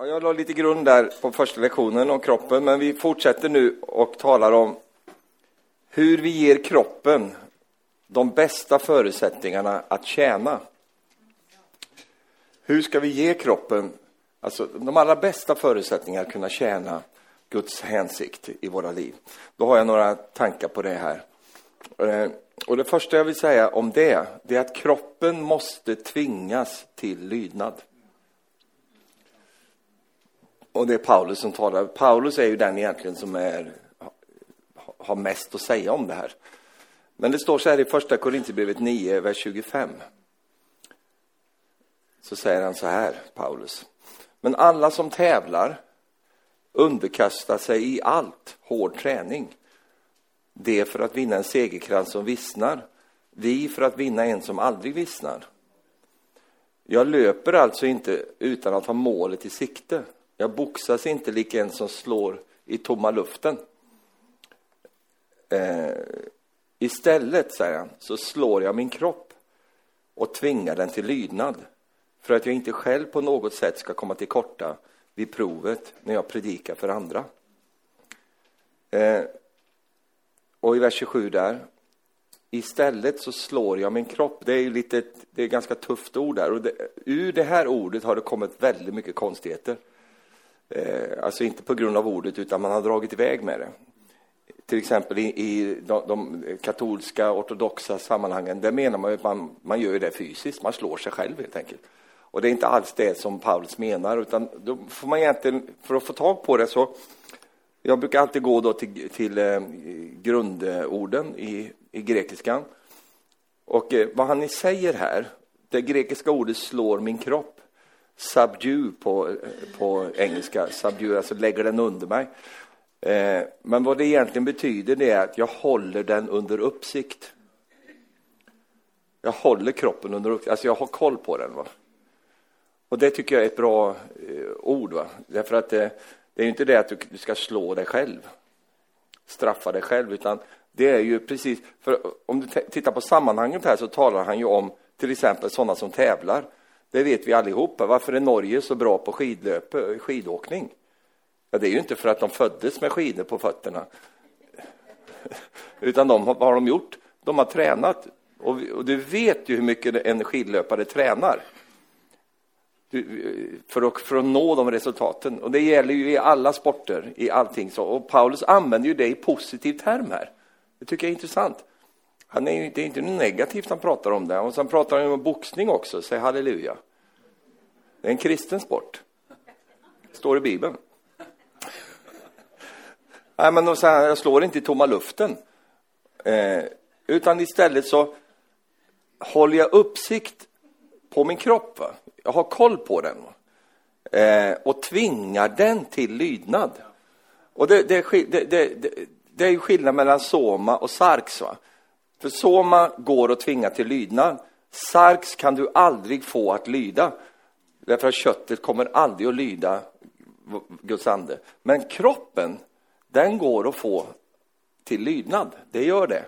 Ja, jag la lite grund där på första lektionen om kroppen, men vi fortsätter nu och talar om hur vi ger kroppen de bästa förutsättningarna att tjäna. Hur ska vi ge kroppen alltså, de allra bästa förutsättningarna att kunna tjäna Guds hänsikt i våra liv? Då har jag några tankar på det här. Eh, och det första jag vill säga om det, det är att kroppen måste tvingas till lydnad. Och det är Paulus som talar. Paulus är ju den egentligen som är, har mest att säga om det här. Men det står så här i första Korintierbrevet 9, vers 25. Så säger han så här, Paulus. Men alla som tävlar underkastar sig i allt hård träning. Det för att vinna en segerkrans som vissnar. Vi för att vinna en som aldrig vissnar. Jag löper alltså inte utan att ha målet i sikte. Jag boxas inte lik en som slår i tomma luften. Eh, istället, säger han, så slår jag min kropp och tvingar den till lydnad för att jag inte själv på något sätt ska komma till korta vid provet när jag predikar för andra. Eh, och i vers 27 där, istället så slår jag min kropp. Det är ju lite, det är ett ganska tufft ord där och det, ur det här ordet har det kommit väldigt mycket konstigheter. Eh, alltså inte på grund av ordet, utan man har dragit iväg med det. Till exempel i, i de, de, katolska, ortodoxa sammanhangen, där menar man att man, man gör det fysiskt, man slår sig själv helt enkelt. Och det är inte alls det som Paulus menar, utan då får man egentligen, för att få tag på det så, jag brukar alltid gå då till, till eh, grundorden i, i grekiskan. Och eh, vad han säger här, det grekiska ordet slår min kropp, subdue på, på engelska. Subdue, alltså lägger den under mig. Eh, men vad det egentligen betyder det är att jag håller den under uppsikt. Jag håller kroppen under uppsikt, alltså jag har koll på den. Va? Och det tycker jag är ett bra eh, ord, va? därför att det, det är ju inte det att du, du ska slå dig själv, straffa dig själv, utan det är ju precis, för om du tittar på sammanhanget här så talar han ju om till exempel sådana som tävlar. Det vet vi allihopa. Varför är Norge så bra på skidlöp, eh, skidåkning? Ja, det är ju inte för att de föddes med skidor på fötterna. Utan de, vad har de gjort? De har tränat. Och, och du vet ju hur mycket en skidlöpare tränar. Du, eh, för, att, för att nå de resultaten. Och det gäller ju i alla sporter, i allting. Så. Och Paulus använder ju det i positiv term här. Det tycker jag är intressant. Han är ju, det är inte något negativt han pratar om det. Och sen pratar han om boxning också, säg halleluja. Det är en kristen sport. Står i Bibeln. Nej, men så här, jag slår inte i tomma luften. Eh, utan istället så håller jag uppsikt på min kropp. Va? Jag har koll på den. Eh, och tvingar den till lydnad. Och det, det, det, det, det är ju skillnad mellan soma och sarx. Va? För soma går att tvinga till lydnad. Sarx kan du aldrig få att lyda. Därför att köttet kommer aldrig att lyda Guds ande. Men kroppen, den går att få till lydnad. Det gör det.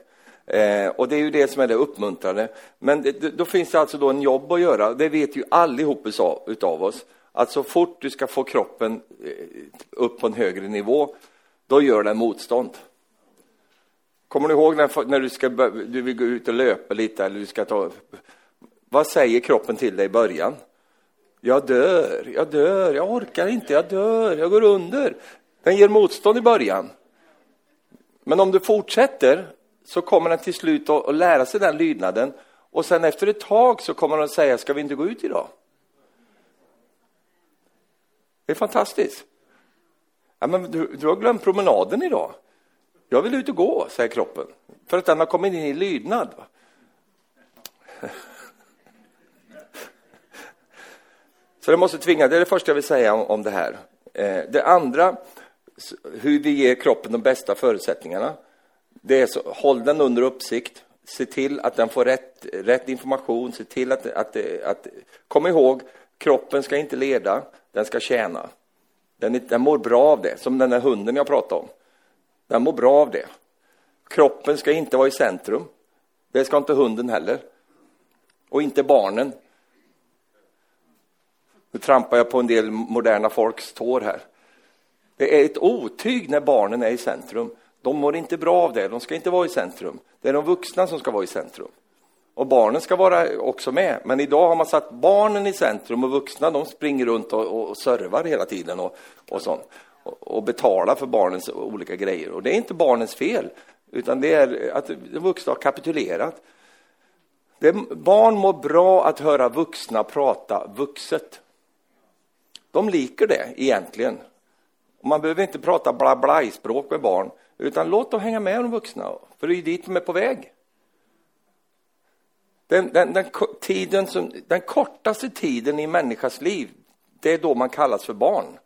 Eh, och det är ju det som är det uppmuntrande. Men det, då finns det alltså då en jobb att göra. Det vet ju allihop utav oss. Att så fort du ska få kroppen eh, upp på en högre nivå, då gör den motstånd. Kommer du ihåg när, när du, ska, du vill gå ut och löpa lite eller du ska ta... Vad säger kroppen till dig i början? Jag dör, jag dör, jag orkar inte, jag dör, jag går under. Den ger motstånd i början. Men om du fortsätter så kommer den till slut att lära sig den lydnaden och sen efter ett tag så kommer den att säga, ska vi inte gå ut idag? Det är fantastiskt. Ja, men du, du har glömt promenaden idag. Jag vill ut och gå, säger kroppen, för att den har kommit in i lydnad. Så det måste tvinga, det är det första jag vill säga om, om det här. Eh, det andra, hur vi ger kroppen de bästa förutsättningarna, det är så, håll den under uppsikt, se till att den får rätt, rätt information, se till att, att, att, kom ihåg, kroppen ska inte leda, den ska tjäna. Den, den mår bra av det, som den där hunden jag pratade om. Den mår bra av det. Kroppen ska inte vara i centrum. Det ska inte hunden heller. Och inte barnen. Nu trampar jag på en del moderna folks tår här. Det är ett otyg när barnen är i centrum. De mår inte bra av det, de ska inte vara i centrum. Det är de vuxna som ska vara i centrum. Och barnen ska vara också med. Men idag har man satt barnen i centrum och vuxna de springer runt och, och servar hela tiden och, och sånt. Och, betala för barnens olika grejer. Och det är inte barnens fel, utan det är att de vuxna har kapitulerat. Det, barn mår bra att höra vuxna prata vuxet. De liker det egentligen. Och man behöver inte prata bla bla språk med barn, utan låt dem hänga med de vuxna, för det är dit de är på väg. Den, den, den, tiden som, den kortaste tiden i människas liv, det är då man kallas för barn.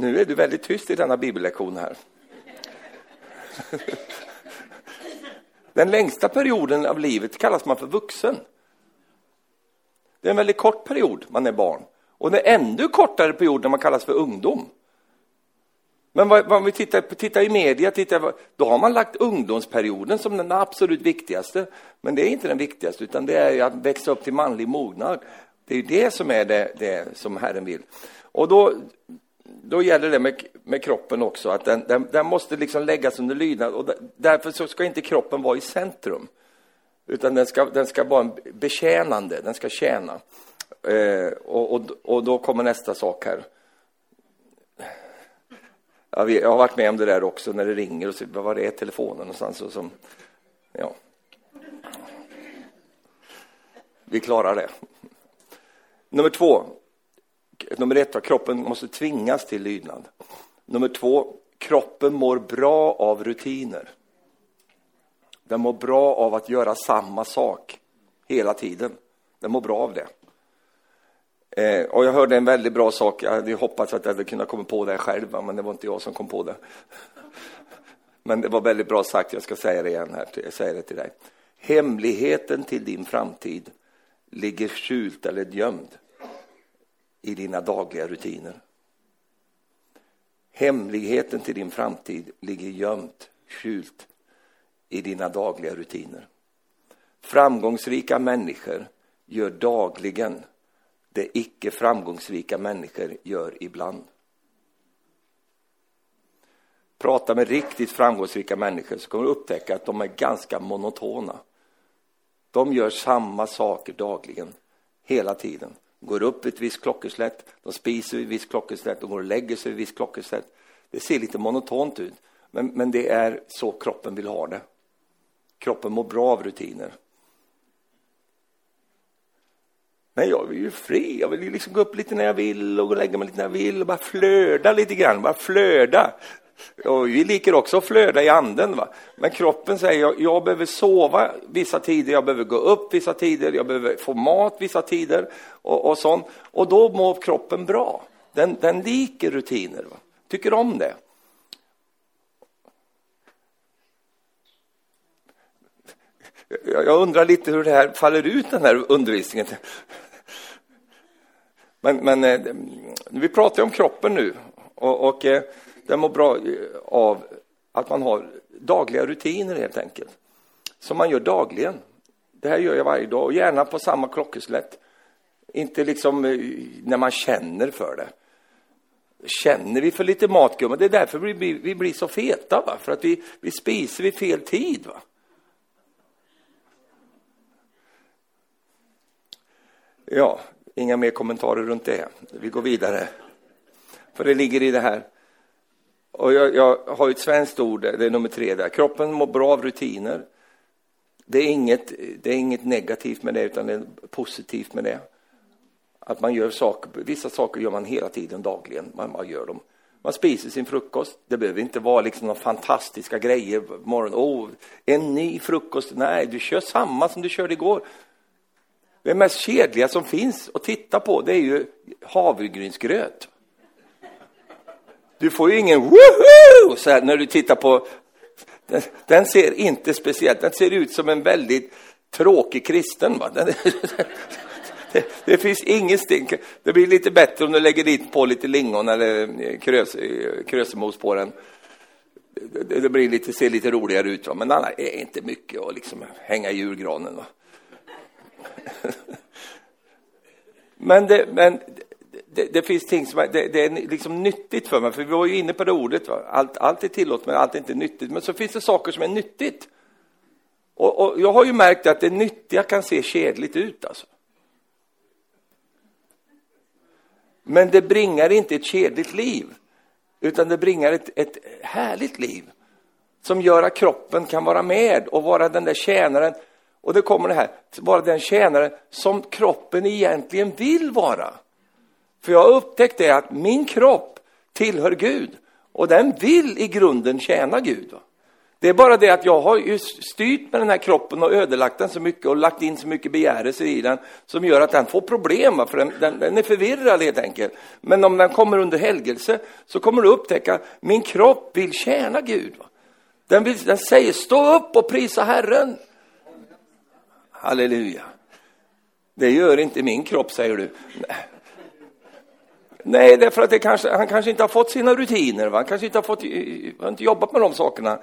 Nu är du väldigt tyst i denna bibellektion här. Den längsta perioden av livet kallas man för vuxen. Det är en väldigt kort period man är barn. Och det är ännu kortare period när man kallas för ungdom. Men vad, vad vi tittar, tittar i media, tittar, då har man lagt ungdomsperioden som den absolut viktigaste. Men det är inte den viktigaste, utan det är att växa upp till manlig mognad. Det är det som är det, det som Herren vill. Och då, då gäller det med, med kroppen också, att den, den, den måste liksom läggas under lydnad. Och därför så ska inte kroppen vara i centrum, utan den ska, den ska vara betjänande, den ska tjäna. Eh, och, och, och då kommer nästa sak här. Jag har varit med om det där också när det ringer och så, var är telefonen någonstans? Och som, ja. Vi klarar det. Nummer två. Nummer ett var kroppen måste tvingas till lydnad. Nummer två, kroppen mår bra av rutiner. Den mår bra av att göra samma sak hela tiden. Den mår bra av det. Eh, och jag hörde en väldigt bra sak, jag hade hoppats att jag hade kunnat komma på det själv, men det var inte jag som kom på det. Men det var väldigt bra sagt, jag ska säga det igen här, jag säger det till dig. Hemligheten till din framtid ligger skjult eller gömd i dina dagliga rutiner. Hemligheten till din framtid ligger gömt, skjult i dina dagliga rutiner. Framgångsrika människor gör dagligen det icke framgångsrika människor gör ibland. Prata med riktigt framgångsrika människor så kommer du upptäcka att de är ganska monotona. De gör samma saker dagligen, hela tiden. De går upp ett visst klockeslätt, de spiser vid ett visst klockeslätt, de går och lägger sig vid ett visst klockeslätt. Det ser lite monotont ut, men, men det är så kroppen vill ha det. Kroppen mår bra av rutiner. Men jag vill ju fri, jag vill ju liksom gå upp lite när jag vill och gå och lägga mig lite när jag vill och bara flöda lite grann, bara flöda. Och vi liker också att flöda i anden. Va? Men kroppen säger jag, jag behöver sova vissa tider, jag behöver gå upp vissa tider, jag behöver få mat vissa tider och, och sånt. Och då mår kroppen bra. Den, den liker rutiner, va? tycker om det. Jag undrar lite hur det här faller ut, den här undervisningen. Men, men eh, vi pratar ju om kroppen nu och, och eh, den mår bra eh, av att man har dagliga rutiner helt enkelt. Som man gör dagligen. Det här gör jag varje dag och gärna på samma klockeslätt. Inte liksom eh, när man känner för det. Känner vi för lite mat, matgumma, det är därför vi blir, vi blir så feta, va? för att vi, vi spiser vid fel tid. Va? Ja, inga mer kommentarer runt det. Vi går vidare. För det ligger i det här. Och jag, jag har ett svenskt ord, det är nummer tre där. Kroppen mår bra av rutiner. Det är, inget, det är inget negativt med det, utan det är positivt med det. Att man gör saker, vissa saker gör man hela tiden, dagligen. Man, man gör dem. Man spiser sin frukost. Det behöver inte vara liksom några fantastiska grejer. Morgon, oh, en ny frukost. Nej, du kör samma som du körde igår. Det mest kedliga som finns att titta på, det är ju havregrynsgröt. Du får ju ingen woho så här när du tittar på den, den, ser inte speciellt, den ser ut som en väldigt tråkig kristen. Va? Den, det, det, finns ingenting. Det blir lite bättre om du lägger dit på lite lingon eller eh, krös, eh, krösemos på den. Det, det, blir lite, ser lite roligare ut, va? men det är inte mycket att liksom hänga i julgranen. Va? Men det, men det, det finns ting som är, det, det, är liksom nyttigt för mig, för vi var ju inne på det ordet, va? Allt, allt är tillåtet men allt är inte nyttigt. Men så finns det saker som är nyttigt. Och, och jag har ju märkt att det nyttiga kan se kedligt ut alltså. Men det bringar inte ett kedligt liv, utan det bringar ett, ett härligt liv som gör att kroppen kan vara med och vara den där tjänaren. Och det kommer det här, vara den tjänare som kroppen egentligen vill vara. För jag har upptäckt det att min kropp tillhör Gud och den vill i grunden tjäna Gud. Det är bara det att jag har ju styrt med den här kroppen och ödelagt den så mycket och lagt in så mycket begärelser i den som gör att den får problem, för den, den, den är förvirrad helt enkelt. Men om den kommer under helgelse så kommer du upptäcka att min kropp vill tjäna Gud. Den, vill, den säger stå upp och prisa Herren. Halleluja. Det gör inte min kropp, säger du. Nej, Nej, därför att det kanske, han kanske inte har fått sina rutiner. Va? Han kanske inte har, fått, har inte jobbat med de sakerna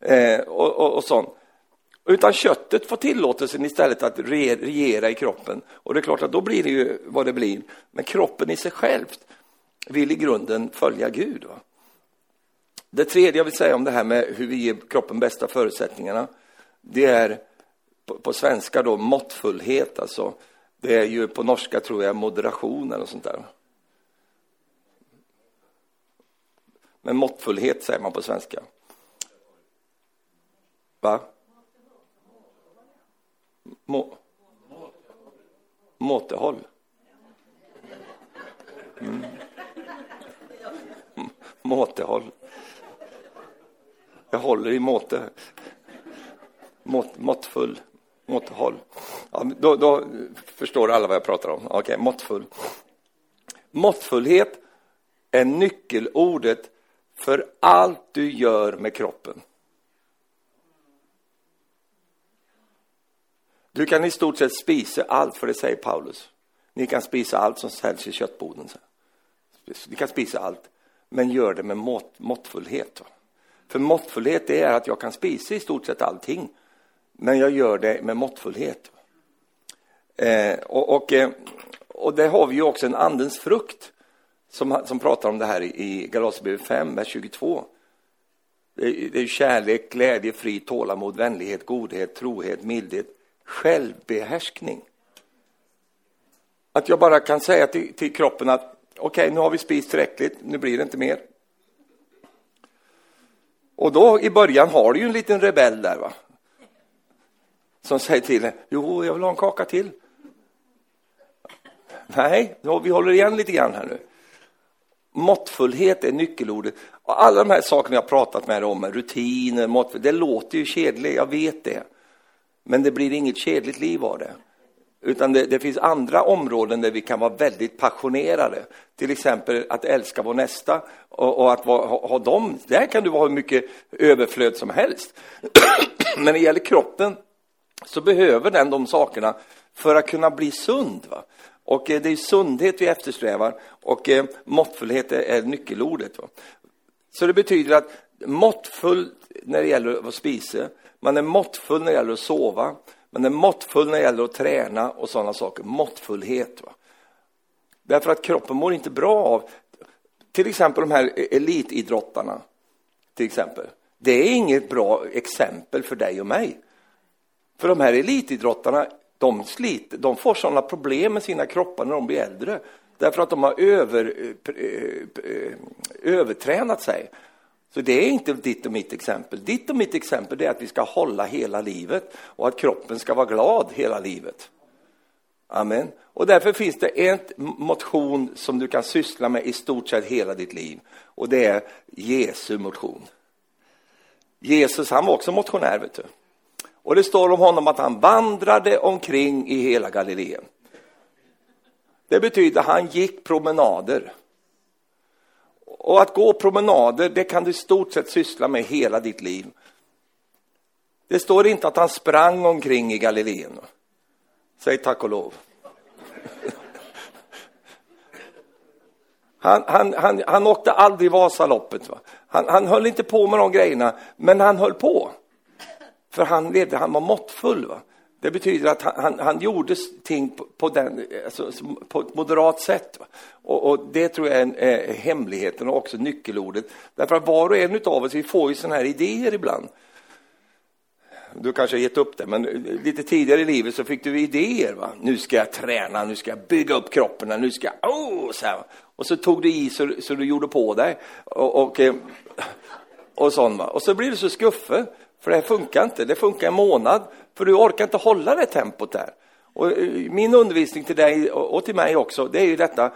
eh, och, och, och sånt. Utan köttet får tillåtelsen istället att regera i kroppen. Och det är klart att då blir det ju vad det blir. Men kroppen i sig själv vill i grunden följa Gud. Va? Det tredje jag vill säga om det här med hur vi ger kroppen bästa förutsättningarna, det är på, på svenska då måttfullhet. Alltså, det är ju på norska tror jag moderation eller sånt där. Men måttfullhet säger man på svenska. Va? Må måtehåll. Mm. Måtehåll. Jag håller i måte. Mått, måttfull. Måttehåll. Ja, då, då förstår alla vad jag pratar om. Okej, okay, måttfull. Måttfullhet är nyckelordet för allt du gör med kroppen. Du kan i stort sett spisa allt, för det säger Paulus. Ni kan spisa allt som säljs i köttboden. Ni kan spisa allt, men gör det med mått, måttfullhet. För måttfullhet är att jag kan spisa i stort sett allting, men jag gör det med måttfullhet. Eh, och, och, eh, och det har vi ju också en andens frukt som, som pratar om det här i Galaterbrevet 5, vers 22. Det är, det är kärlek, glädje, fri, tålamod, vänlighet, godhet, trohet, mildhet, självbehärskning. Att jag bara kan säga till, till kroppen att okej, okay, nu har vi spist tillräckligt, nu blir det inte mer. Och då i början har du ju en liten rebell där va. Som säger till jo, jag vill ha en kaka till. Nej, vi håller igen lite grann här nu. Måttfullhet är nyckelordet. Och alla de här sakerna jag pratat med om, rutiner, måttfullhet, det låter ju kedligt, jag vet det. Men det blir inget kedligt liv av det. Utan det, det, finns andra områden där vi kan vara väldigt passionerade. Till exempel att älska vår nästa och, och att ha, ha dem. Där kan du ha hur mycket överflöd som helst. Men när det gäller kroppen så behöver den de sakerna för att kunna bli sund. Va? Och eh, det är sundhet vi eftersträvar och eh, måttfullhet är nyckelordet. Så det betyder att måttfull när det gäller att spisa, man är måttfull när det gäller att sova, man är måttfull när det gäller att träna och sådana saker. Måttfullhet. Va? Därför att kroppen mår inte bra av, till exempel de här elitidrottarna, till exempel. Det är inget bra exempel för dig och mig. För de här elitidrottarna de, sliter, de får sådana problem med sina kroppar när de blir äldre. Därför att de har över, eh, eh, övertränat sig. Så det är inte ditt och mitt exempel. Ditt och mitt exempel är att vi ska hålla hela livet och att kroppen ska vara glad hela livet. Amen. Och därför finns det en motion som du kan syssla med i stort sett hela ditt liv. Och det är Jesu motion. Jesus, han var också motionär, vet du. Och det står om honom att han vandrade omkring i hela Galileen. Det betyder att han gick promenader. Och att gå promenader, det kan du i stort sett syssla med hela ditt liv. Det står inte att han sprang omkring i Galileen. Säg tack och lov. Han, han, han, han åkte aldrig Vasaloppet. Va? Han, han höll inte på med de grejerna, men han höll på. För han levde, han var måttfull. Va? Det betyder att han, han, han gjorde ting på, på, den, alltså, på ett moderat sätt. Och, och det tror jag är, en, är hemligheten och också nyckelordet. Därför att var och en av oss, vi får ju sådana här idéer ibland. Du kanske har gett upp det, men eh, lite tidigare i livet så fick du idéer. Va? Nu ska jag träna, nu ska jag bygga upp kroppen, nu ska jag... Oh, så här. Och så tog du i så, så du gjorde på dig. Och, och, eh, och, sån, va? och så blir du så skuffe, för det här funkar inte. Det funkar en månad, för du orkar inte hålla det tempot där. Och eh, min undervisning till dig och till mig också, det är ju detta.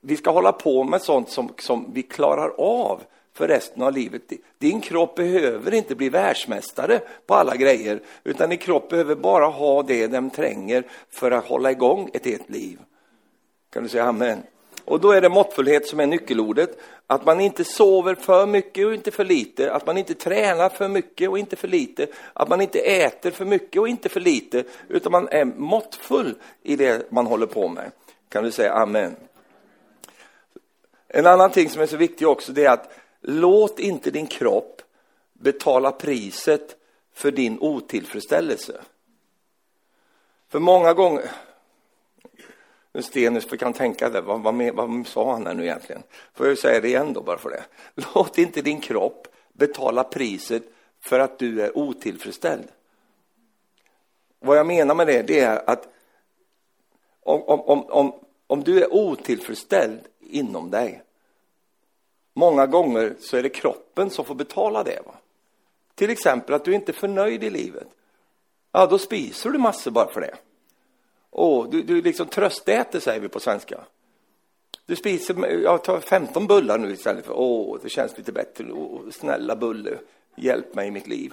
Vi ska hålla på med sånt som, som vi klarar av för resten av livet. Din kropp behöver inte bli världsmästare på alla grejer, utan din kropp behöver bara ha det den tränger för att hålla igång ett helt liv. Kan du säga amen? Och då är det måttfullhet som är nyckelordet. Att man inte sover för mycket och inte för lite. Att man inte tränar för mycket och inte för lite. Att man inte äter för mycket och inte för lite. Utan man är måttfull i det man håller på med. Kan du säga amen? En annan ting som är så viktig också, det är att låt inte din kropp betala priset för din otillfredsställelse. För många gånger, nu Stenus kan tänka det, vad, vad, vad sa han här nu egentligen? Får jag säga det igen då bara för det. Låt inte din kropp betala priset för att du är otillfredsställd. Vad jag menar med det, det är att om, om, om, om du är otillfredsställd inom dig, många gånger så är det kroppen som får betala det. Va? Till exempel att du inte är förnöjd i livet. Ja, då spiser du massor bara för det. Åh, du, du liksom tröstäter, säger vi på svenska. Du spiser, jag tar 15 bullar nu istället för, åh, det känns lite bättre. Åh, snälla bulle, hjälp mig i mitt liv.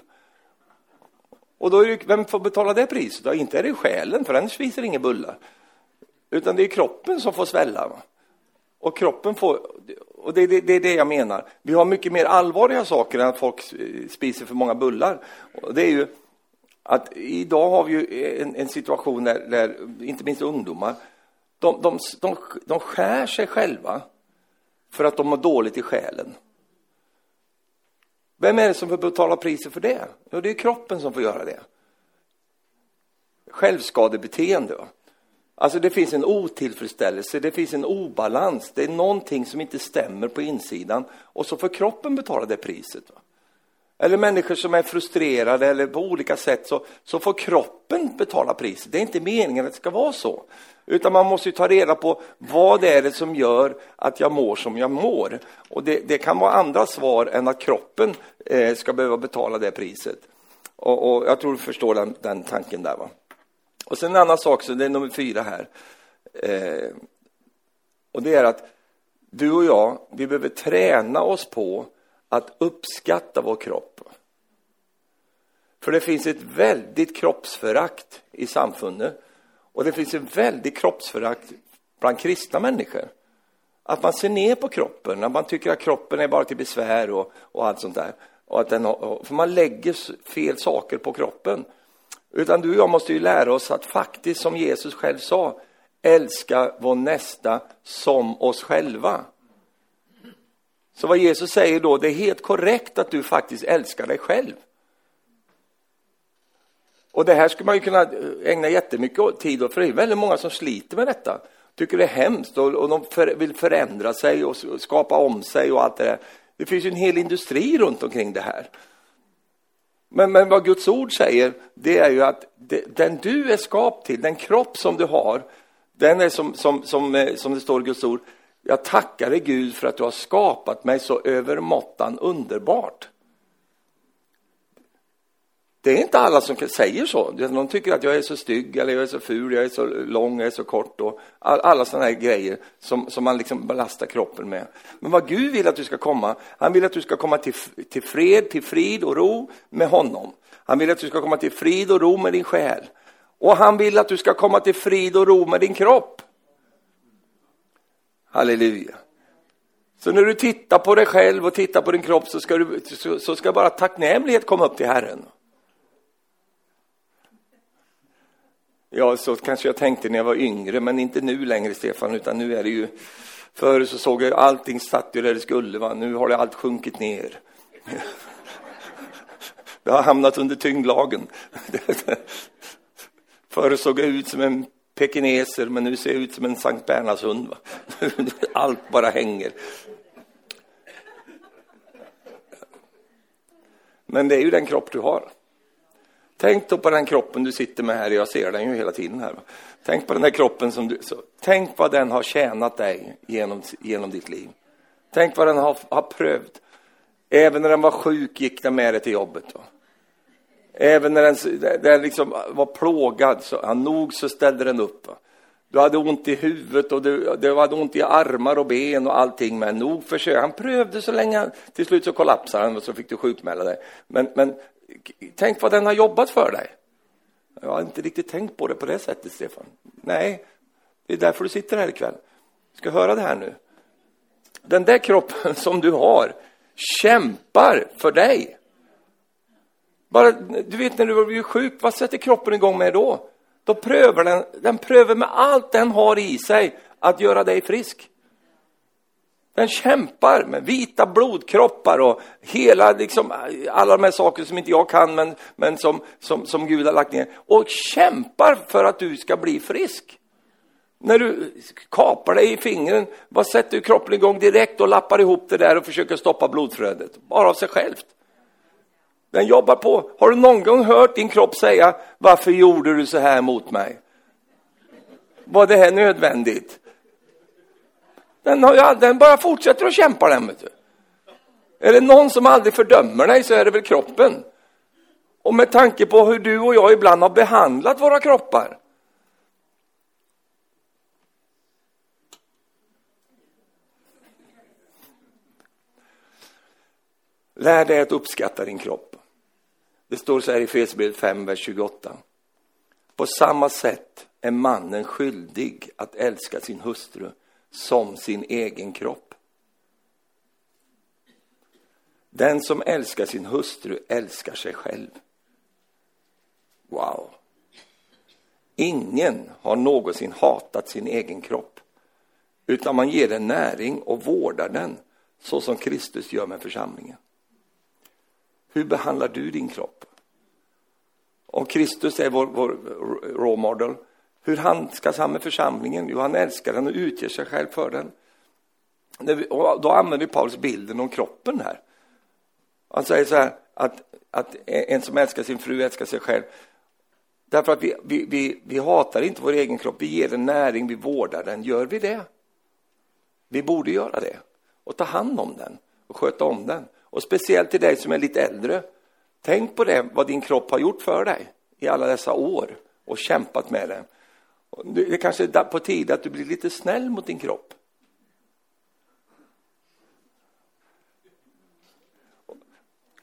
Och då är det, vem får betala det priset? Då? Inte är det själen, för den spiser inga bullar. Utan det är kroppen som får svälla. Va? Och kroppen får, och det, det, det, är det jag menar. Vi har mycket mer allvarliga saker än att folk spiser för många bullar. Och det är ju att idag har vi ju en, en situation där, där, inte minst ungdomar, de, de, de, de skär sig själva för att de mår dåligt i själen. Vem är det som får betala priset för det? Jo, det är kroppen som får göra det. Självskadebeteende. Alltså det finns en otillfredsställelse, det finns en obalans, det är någonting som inte stämmer på insidan och så får kroppen betala det priset. Va? Eller människor som är frustrerade eller på olika sätt så, så får kroppen betala priset. Det är inte meningen att det ska vara så. Utan man måste ta reda på vad det är det som gör att jag mår som jag mår. Och det, det kan vara andra svar än att kroppen eh, ska behöva betala det priset. Och, och jag tror du förstår den, den, tanken där. Va? Och sen en annan sak, så det är nummer fyra här. Eh, och det är att du och jag, vi behöver träna oss på att uppskatta vår kropp. För det finns ett väldigt kroppsförakt i samfundet och det finns ett väldigt kroppsförakt bland kristna människor. Att man ser ner på kroppen, att man tycker att kroppen är bara till besvär och, och allt sånt där. Och att den, för man lägger fel saker på kroppen. Utan du och jag måste ju lära oss att faktiskt, som Jesus själv sa, älska vår nästa som oss själva. Så vad Jesus säger då, det är helt korrekt att du faktiskt älskar dig själv. Och det här skulle man ju kunna eh, ägna jättemycket tid åt, för det är väldigt många som sliter med detta. Tycker det är hemskt och, och de för, vill förändra sig och skapa om sig och allt det där. Det finns ju en hel industri runt omkring det här. Men, men vad Guds ord säger, det är ju att det, den du är skapt till, den kropp som du har, den är som, som, som, eh, som det står i Guds ord, jag tackar dig Gud för att du har skapat mig så övermåttan underbart. Det är inte alla som säger så. De tycker att jag är så stygg, eller jag är så ful, jag är så lång, jag är så kort och alla sådana här grejer som, som man liksom belastar kroppen med. Men vad Gud vill att du ska komma, han vill att du ska komma till, till fred, till frid och ro med honom. Han vill att du ska komma till frid och ro med din själ. Och han vill att du ska komma till frid och ro med din kropp. Halleluja. Så när du tittar på dig själv och tittar på din kropp så ska, du, så, så ska bara tacknämlighet komma upp till Herren. Ja, så kanske jag tänkte när jag var yngre, men inte nu längre, Stefan, utan nu är det ju... Förr så såg jag allting satt ju där det skulle, va? nu har det allt sjunkit ner. Det har hamnat under tyngdlagen. Förr såg jag ut som en pekineser, men nu ser jag ut som en Sankt Bernhardshund. Allt bara hänger. Men det är ju den kropp du har. Tänk då på den kroppen du sitter med här, jag ser den ju hela tiden här. Tänk på den där kroppen som du, så, tänk vad den har tjänat dig genom, genom ditt liv. Tänk vad den har, har prövt. Även när den var sjuk gick den med dig till jobbet. Då. Även när den, den liksom var plågad, så, han nog så ställde den upp. Va? Du hade ont i huvudet och du, du hade ont i armar och ben och allting, men nog försökte. Han prövade så länge, till slut så kollapsade han och så fick du sjukmäla dig. Men, men tänk vad den har jobbat för dig. Jag har inte riktigt tänkt på det på det sättet, Stefan. Nej, det är därför du sitter här ikväll. Du ska höra det här nu. Den där kroppen som du har kämpar för dig. Bara, du vet när du blir sjuk, vad sätter kroppen igång med då? Då prövar den, den prövar med allt den har i sig att göra dig frisk. Den kämpar med vita blodkroppar och hela, liksom, alla de här sakerna som inte jag kan, men, men som, som, som Gud har lagt ner. Och kämpar för att du ska bli frisk. När du kapar dig i fingren, vad sätter du kroppen igång direkt och lappar ihop det där och försöker stoppa blodflödet? Bara av sig självt. Den jobbar på. Har du någon gång hört din kropp säga, varför gjorde du så här mot mig? Var det här nödvändigt? Den, har, den bara fortsätter att kämpa den, vet du. Är det någon som aldrig fördömer dig så är det väl kroppen. Och med tanke på hur du och jag ibland har behandlat våra kroppar. Lär dig att uppskatta din kropp. Det står så här i Efesierbrevet 5, vers 28. På samma sätt är mannen skyldig att älska sin hustru som sin egen kropp. Den som älskar sin hustru älskar sig själv. Wow! Ingen har någonsin hatat sin egen kropp, utan man ger den näring och vårdar den så som Kristus gör med församlingen. Hur behandlar du din kropp? Om Kristus är vår, vår role model, hur handskas han med församlingen? Jo, han älskar den och utger sig själv för den. Och då använder Paulus bilden om kroppen här. Han säger så här att, att en som älskar sin fru älskar sig själv. Därför att vi, vi, vi, vi hatar inte vår egen kropp, vi ger den näring, vi vårdar den. Gör vi det? Vi borde göra det och ta hand om den och sköta om den. Och speciellt till dig som är lite äldre. Tänk på det, vad din kropp har gjort för dig i alla dessa år och kämpat med det. Det kanske är på tiden att du blir lite snäll mot din kropp.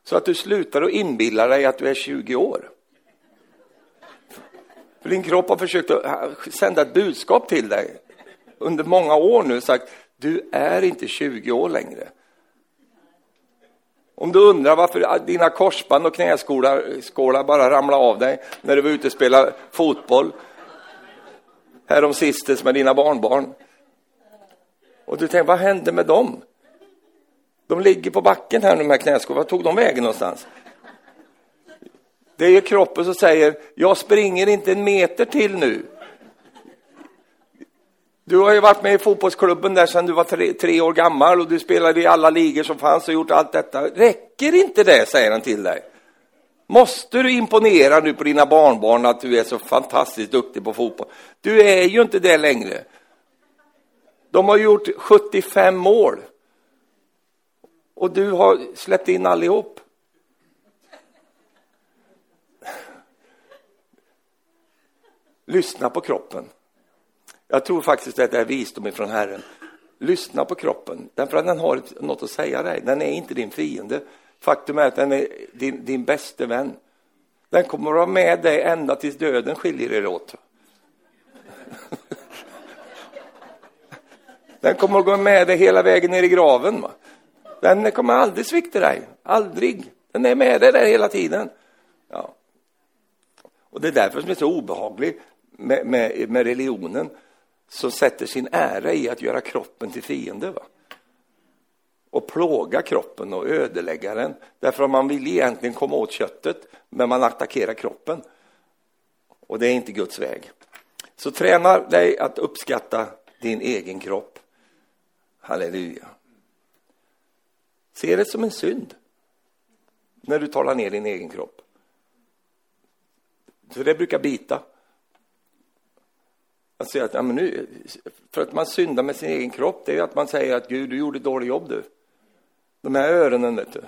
Så att du slutar att inbilla dig att du är 20 år. För din kropp har försökt att sända ett budskap till dig under många år nu sagt du är inte 20 år längre. Om du undrar varför dina korsband och knäskålar bara ramlade av dig när du var ute och spelade fotboll härom sistens med dina barnbarn. Och du tänker, vad hände med dem? De ligger på backen här, de här knäskålarna. Vart tog de vägen någonstans? Det är ju kroppen som säger, jag springer inte en meter till nu. Du har ju varit med i fotbollsklubben där sedan du var tre, tre, år gammal och du spelade i alla ligor som fanns och gjort allt detta. Räcker inte det, säger han till dig. Måste du imponera nu på dina barnbarn att du är så fantastiskt duktig på fotboll? Du är ju inte det längre. De har gjort 75 mål. Och du har släppt in allihop. Lyssna på kroppen. Jag tror faktiskt att det är visdom ifrån Herren. Lyssna på kroppen, därför att den har något att säga dig. Den är inte din fiende. Faktum är att den är din, din bäste vän. Den kommer att vara med dig ända tills döden skiljer er åt. Den kommer att gå med dig hela vägen ner i graven. Va? Den kommer aldrig svikta dig. Aldrig. Den är med dig där hela tiden. Ja. Och det är därför som det är så obehagligt med, med, med religionen som sätter sin ära i att göra kroppen till fiende. Va? Och plåga kroppen och ödelägga den. Därför att man vill egentligen komma åt köttet, men man attackerar kroppen. Och det är inte Guds väg. Så träna dig att uppskatta din egen kropp. Halleluja. Se det som en synd när du talar ner din egen kropp. För det brukar bita. Att säga att, ja, men nu, för att man syndar med sin egen kropp, det är att man säger att Gud, du gjorde ett dåligt jobb du. De här öronen, vet du.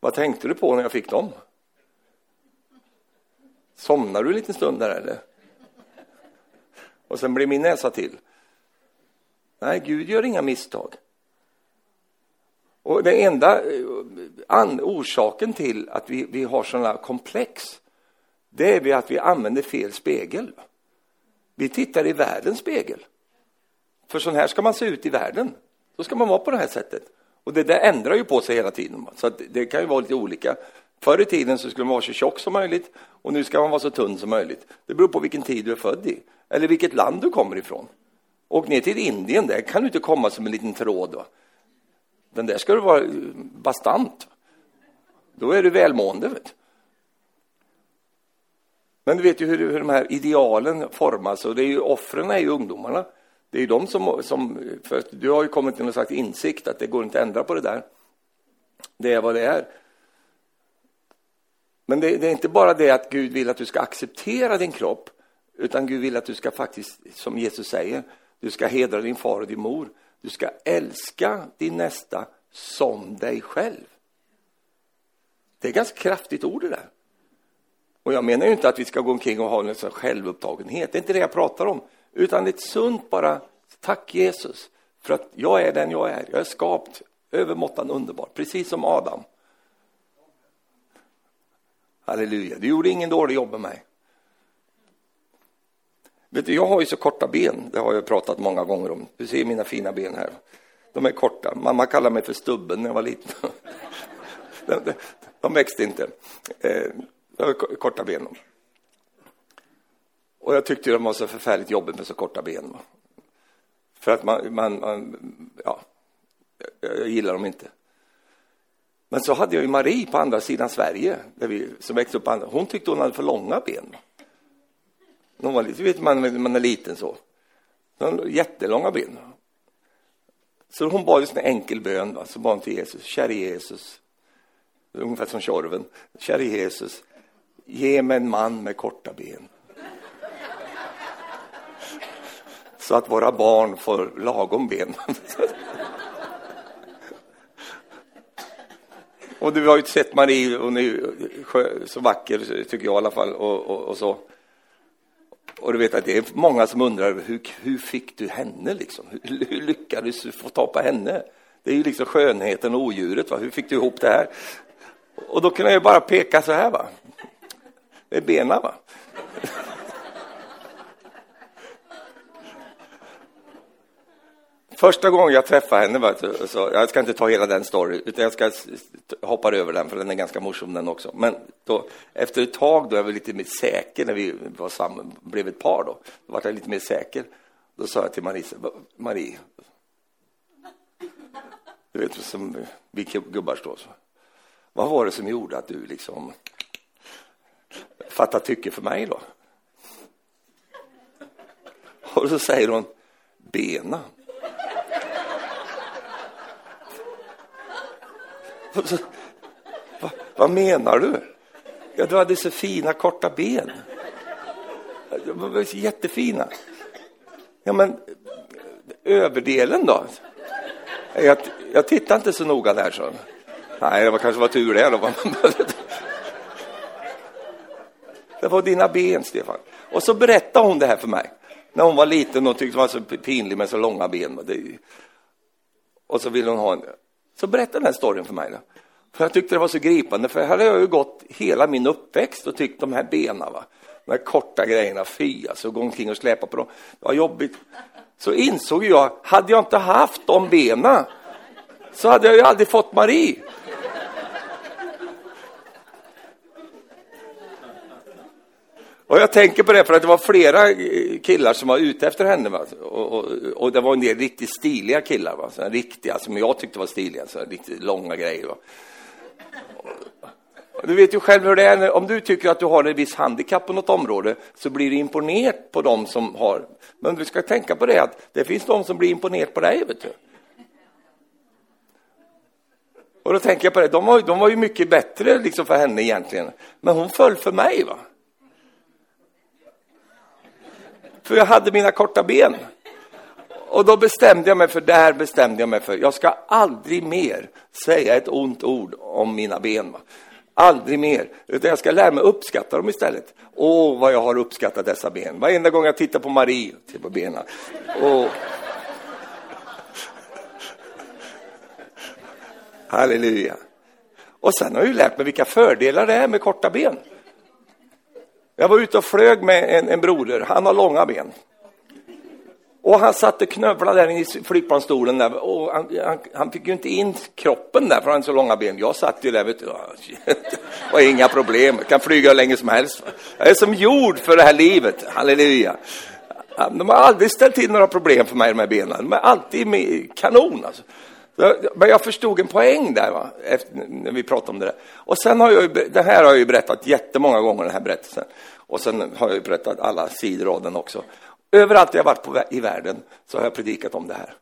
Vad tänkte du på när jag fick dem? Somnar du en liten stund där eller? Och sen blir min näsa till. Nej, Gud gör inga misstag. Och den enda eh, an, orsaken till att vi, vi har sådana komplex, det är att vi använder fel spegel. Vi tittar i världens spegel. För så här ska man se ut i världen. Då ska man vara på det här sättet. Och det där ändrar ju på sig hela tiden. Så det kan ju vara lite olika. Förr i tiden så skulle man vara så tjock som möjligt och nu ska man vara så tunn som möjligt. Det beror på vilken tid du är född i eller vilket land du kommer ifrån. Åk ner till Indien, där kan du inte komma som en liten tråd. Va? Den där ska du vara bastant. Då är du välmående. Vet. Men du vet ju hur, hur de här idealen formas och det är ju offren är ju ungdomarna. Det är ju de som, som för du har ju kommit till någon slags insikt att det går inte att ändra på det där. Det är vad det är. Men det, det, är inte bara det att Gud vill att du ska acceptera din kropp, utan Gud vill att du ska faktiskt, som Jesus säger, du ska hedra din far och din mor. Du ska älska din nästa som dig själv. Det är ett ganska kraftigt ord det där. Och jag menar ju inte att vi ska gå omkring och ha en sån självupptagenhet, det är inte det jag pratar om. Utan ett sunt bara, tack Jesus, för att jag är den jag är. Jag är skapt övermåttan underbar, precis som Adam. Halleluja, du gjorde ingen dålig jobb med mig. Vet du, jag har ju så korta ben, det har jag pratat många gånger om. Du ser mina fina ben här. De är korta. Mamma kallade mig för stubben när jag var liten. de, de, de växte inte. Eh, jag har korta ben. Och jag tyckte de var så förfärligt jobbigt med så korta ben. För att man, man, man ja, jag gillar dem inte. Men så hade jag ju Marie på andra sidan Sverige, där vi, som växte upp. Hon tyckte hon hade för långa ben. Hon var lite, vet man, man är liten så. Hon jättelånga ben. Så hon bad en enkel bön, va? så bad hon till Jesus. Käre Jesus, ungefär som Tjorven. Käre Jesus, ge mig en man med korta ben. Så att våra barn får lagom ben. Och du har ju sett Marie, hon är så vacker tycker jag i alla fall. Och, och, och, så. och du vet att det är många som undrar hur, hur fick du henne liksom? Hur, hur lyckades du få ta på henne? Det är ju liksom skönheten och odjuret, va? hur fick du ihop det här? Och då kan jag ju bara peka så här va. Det är benen va. Första gången jag träffade henne, så, jag ska inte ta hela den storyn, utan jag ska hoppa över den, för den är ganska morsom den också. Men då, efter ett tag då jag var lite mer säker, när vi var samman, blev ett par då, då var jag lite mer säker. Då sa jag till Marie, Marie, du vet som vi gubbar står så. Vad var det som gjorde att du liksom Fatta tycke för mig då? Och så säger hon, bena. Så, Va, vad menar du? Ja, du hade så fina korta ben. De var jättefina. Ja, men överdelen då? Jag, jag tittar inte så noga där, så. Nej, det var kanske var tur det. Då. Det var dina ben, Stefan. Och så berättade hon det här för mig. När hon var liten och tyckte det var så pinligt med så långa ben. Och så ville hon ha en... Så berättade den här storyn för mig. Då. För jag tyckte det var så gripande, för här hade jag ju gått hela min uppväxt och tyckt de här benen, va? de här korta grejerna, fy alltså, gå omkring och släpa på dem, det var jobbigt. Så insåg jag, hade jag inte haft de benen så hade jag ju aldrig fått Marie. Och jag tänker på det för att det var flera eh, killar som var ute efter henne. Va? Och, och, och det var en del riktigt stiliga killar. Va? Så riktiga, som jag tyckte var stiliga, så riktigt långa grejer. Va? Du vet ju själv hur det är, om du tycker att du har ett visst handikapp på något område så blir du imponerad på dem som har, men du ska tänka på det att det finns de som blir imponerade på dig, vet du. Och då tänker jag på det, de var, de var ju mycket bättre liksom för henne egentligen, men hon föll för mig. va. För jag hade mina korta ben. Och då bestämde jag mig för, där bestämde jag mig för, jag ska aldrig mer säga ett ont ord om mina ben. Va? Aldrig mer, utan jag ska lära mig uppskatta dem istället. Åh, vad jag har uppskattat dessa ben. Varenda gång jag tittar på Marie, tittar på benen. Åh. Halleluja. Och sen har jag ju lärt mig vilka fördelar det är med korta ben. Jag var ute och flög med en, en broder, han har långa ben. Och han satt och knövlade där i flygplansstolen där, och han, han, han, fick ju inte in kroppen där för han hade så långa ben. Jag satt ju där, vet du, och inga problem, jag kan flyga hur länge som helst. Jag är som gjord för det här livet, halleluja. De har aldrig ställt till några problem för mig, de här benen. De är alltid med, kanon alltså. Men jag förstod en poäng där, va? Efter, när vi pratade om det där. Och sen har jag ju, det här har jag ju berättat jättemånga gånger, den här berättelsen. Och sen har jag ju berättat alla sidor av den också. Överallt jag varit på, i världen så har jag predikat om det här.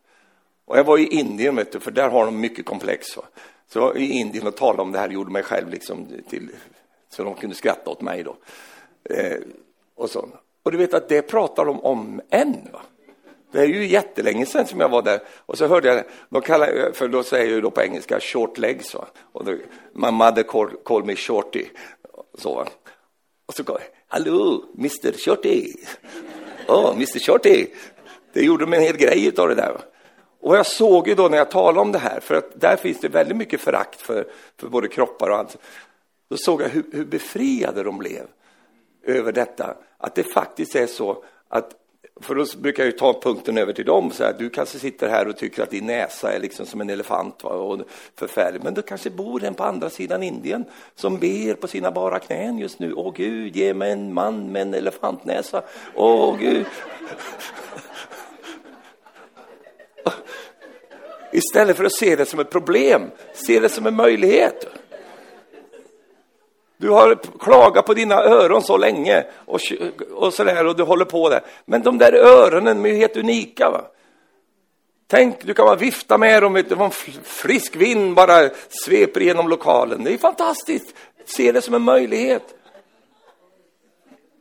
Och jag var i Indien, vet du, för där har de mycket komplex. Va? Så jag var i Indien och talade om det här, gjorde mig själv liksom till, så de kunde skratta åt mig då. Eh, och, så. och du vet att det pratar de om än. Va? Det är ju jättelänge sedan som jag var där. Och så hörde jag, de kallar, för då säger jag då på engelska short legs. Va? Och då, my mother called, called me shorty. Så. Och så, går hallå, Mr Shorty. Oh, Mr Shorty. Det gjorde de en hel grej av det där. Och jag såg ju då när jag talade om det här, för att där finns det väldigt mycket förakt för, för både kroppar och allt. Då såg jag hur, hur befriade de blev över detta. Att det faktiskt är så att för då brukar jag ju ta punkten över till dem. Så här, du kanske sitter här och tycker att din näsa är liksom som en elefant va, och förfärlig. Men det kanske bor en på andra sidan Indien som ber på sina bara knän just nu. Åh Gud, ge mig en man med en elefantnäsa. Åh Gud. Istället för att se det som ett problem, se det som en möjlighet. Du har klagat på dina öron så länge och, och sådär och du håller på där. Men de där öronen är ju helt unika. Va? Tänk, du kan bara vifta med dem, det var en frisk vind bara sveper genom lokalen. Det är fantastiskt. Se det som en möjlighet.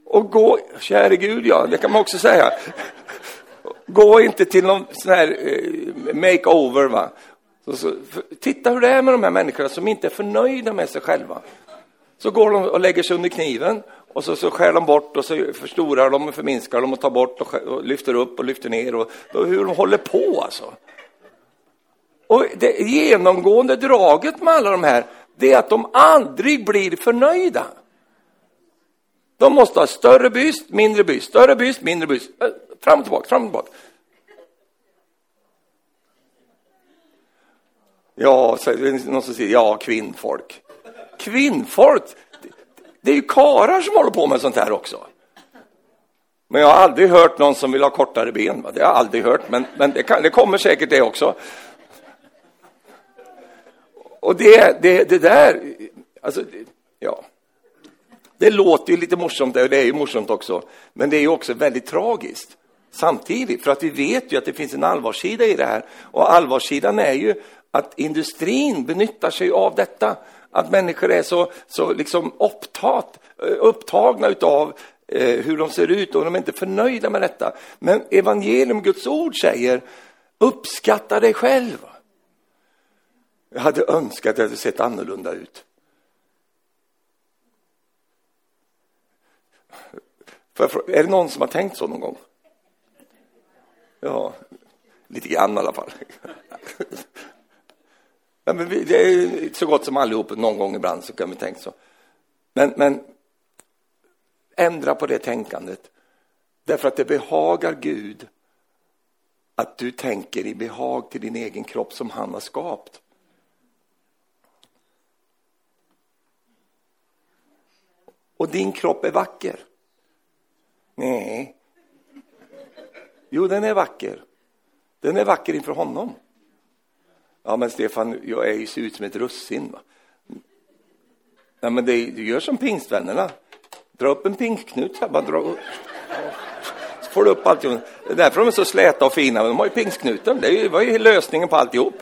Och gå, käre Gud, ja, det kan man också säga. Gå inte till någon sån här eh, makeover. Va? Så, så, titta hur det är med de här människorna som inte är förnöjda med sig själva. Så går de och lägger sig under kniven och så, så skär de bort och så förstorar de och förminskar de och tar bort och, skär, och lyfter upp och lyfter ner och då, hur de håller på alltså. Och det genomgående draget med alla de här, det är att de aldrig blir förnöjda. De måste ha större byst, mindre byst, större byst, mindre byst. Fram och tillbaka, fram och tillbaka. Ja, någon som säger ja, kvinnfolk kvinnfolk. Det är ju karar som håller på med sånt här också. Men jag har aldrig hört någon som vill ha kortare ben. Det har jag aldrig hört, men, men det, kan, det kommer säkert det också. Och det, det, det där, alltså, ja. Det låter ju lite morsomt, och det är ju morsomt också, men det är ju också väldigt tragiskt samtidigt, för att vi vet ju att det finns en allvarssida i det här. Och allvarssidan är ju att industrin benyttar sig av detta att människor är så, så liksom upptat, eh, upptagna av eh, hur de ser ut och de är inte förnöjda med detta. Men evangelium, Guds ord säger, uppskatta dig själv. Jag hade önskat att det hade sett annorlunda ut. Är det någon som har tänkt så någon gång? Ja, lite grann i alla fall. Ja, men vi, det är så gott som allihop, någon gång ibland så kan vi tänka så. Men, men ändra på det tänkandet. Därför att det behagar Gud att du tänker i behag till din egen kropp som han har skapat. Och din kropp är vacker. Nej. Jo, den är vacker. Den är vacker inför honom. Ja, men Stefan, jag är ju, ser ut som ett russin. Va? Ja, men det, du gör som pingstvännerna. Dra upp en pingstknut här, bara dra upp. Så får du upp alltihop. Det är därför de är så släta och fina. De har ju pingstknuten. Det var ju lösningen på alltihop.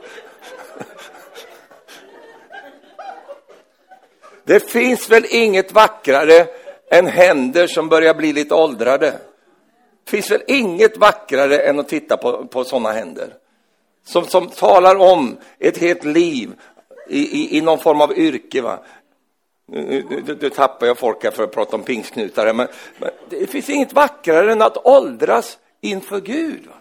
Det finns väl inget vackrare än händer som börjar bli lite åldrade. Det finns väl inget vackrare än att titta på, på sådana händer. Som, som talar om ett helt liv i, i, i någon form av yrke. Va? Nu, nu, nu tappar jag folk här för att prata om pingstknutar. men, men det finns inget vackrare än att åldras inför Gud. Va?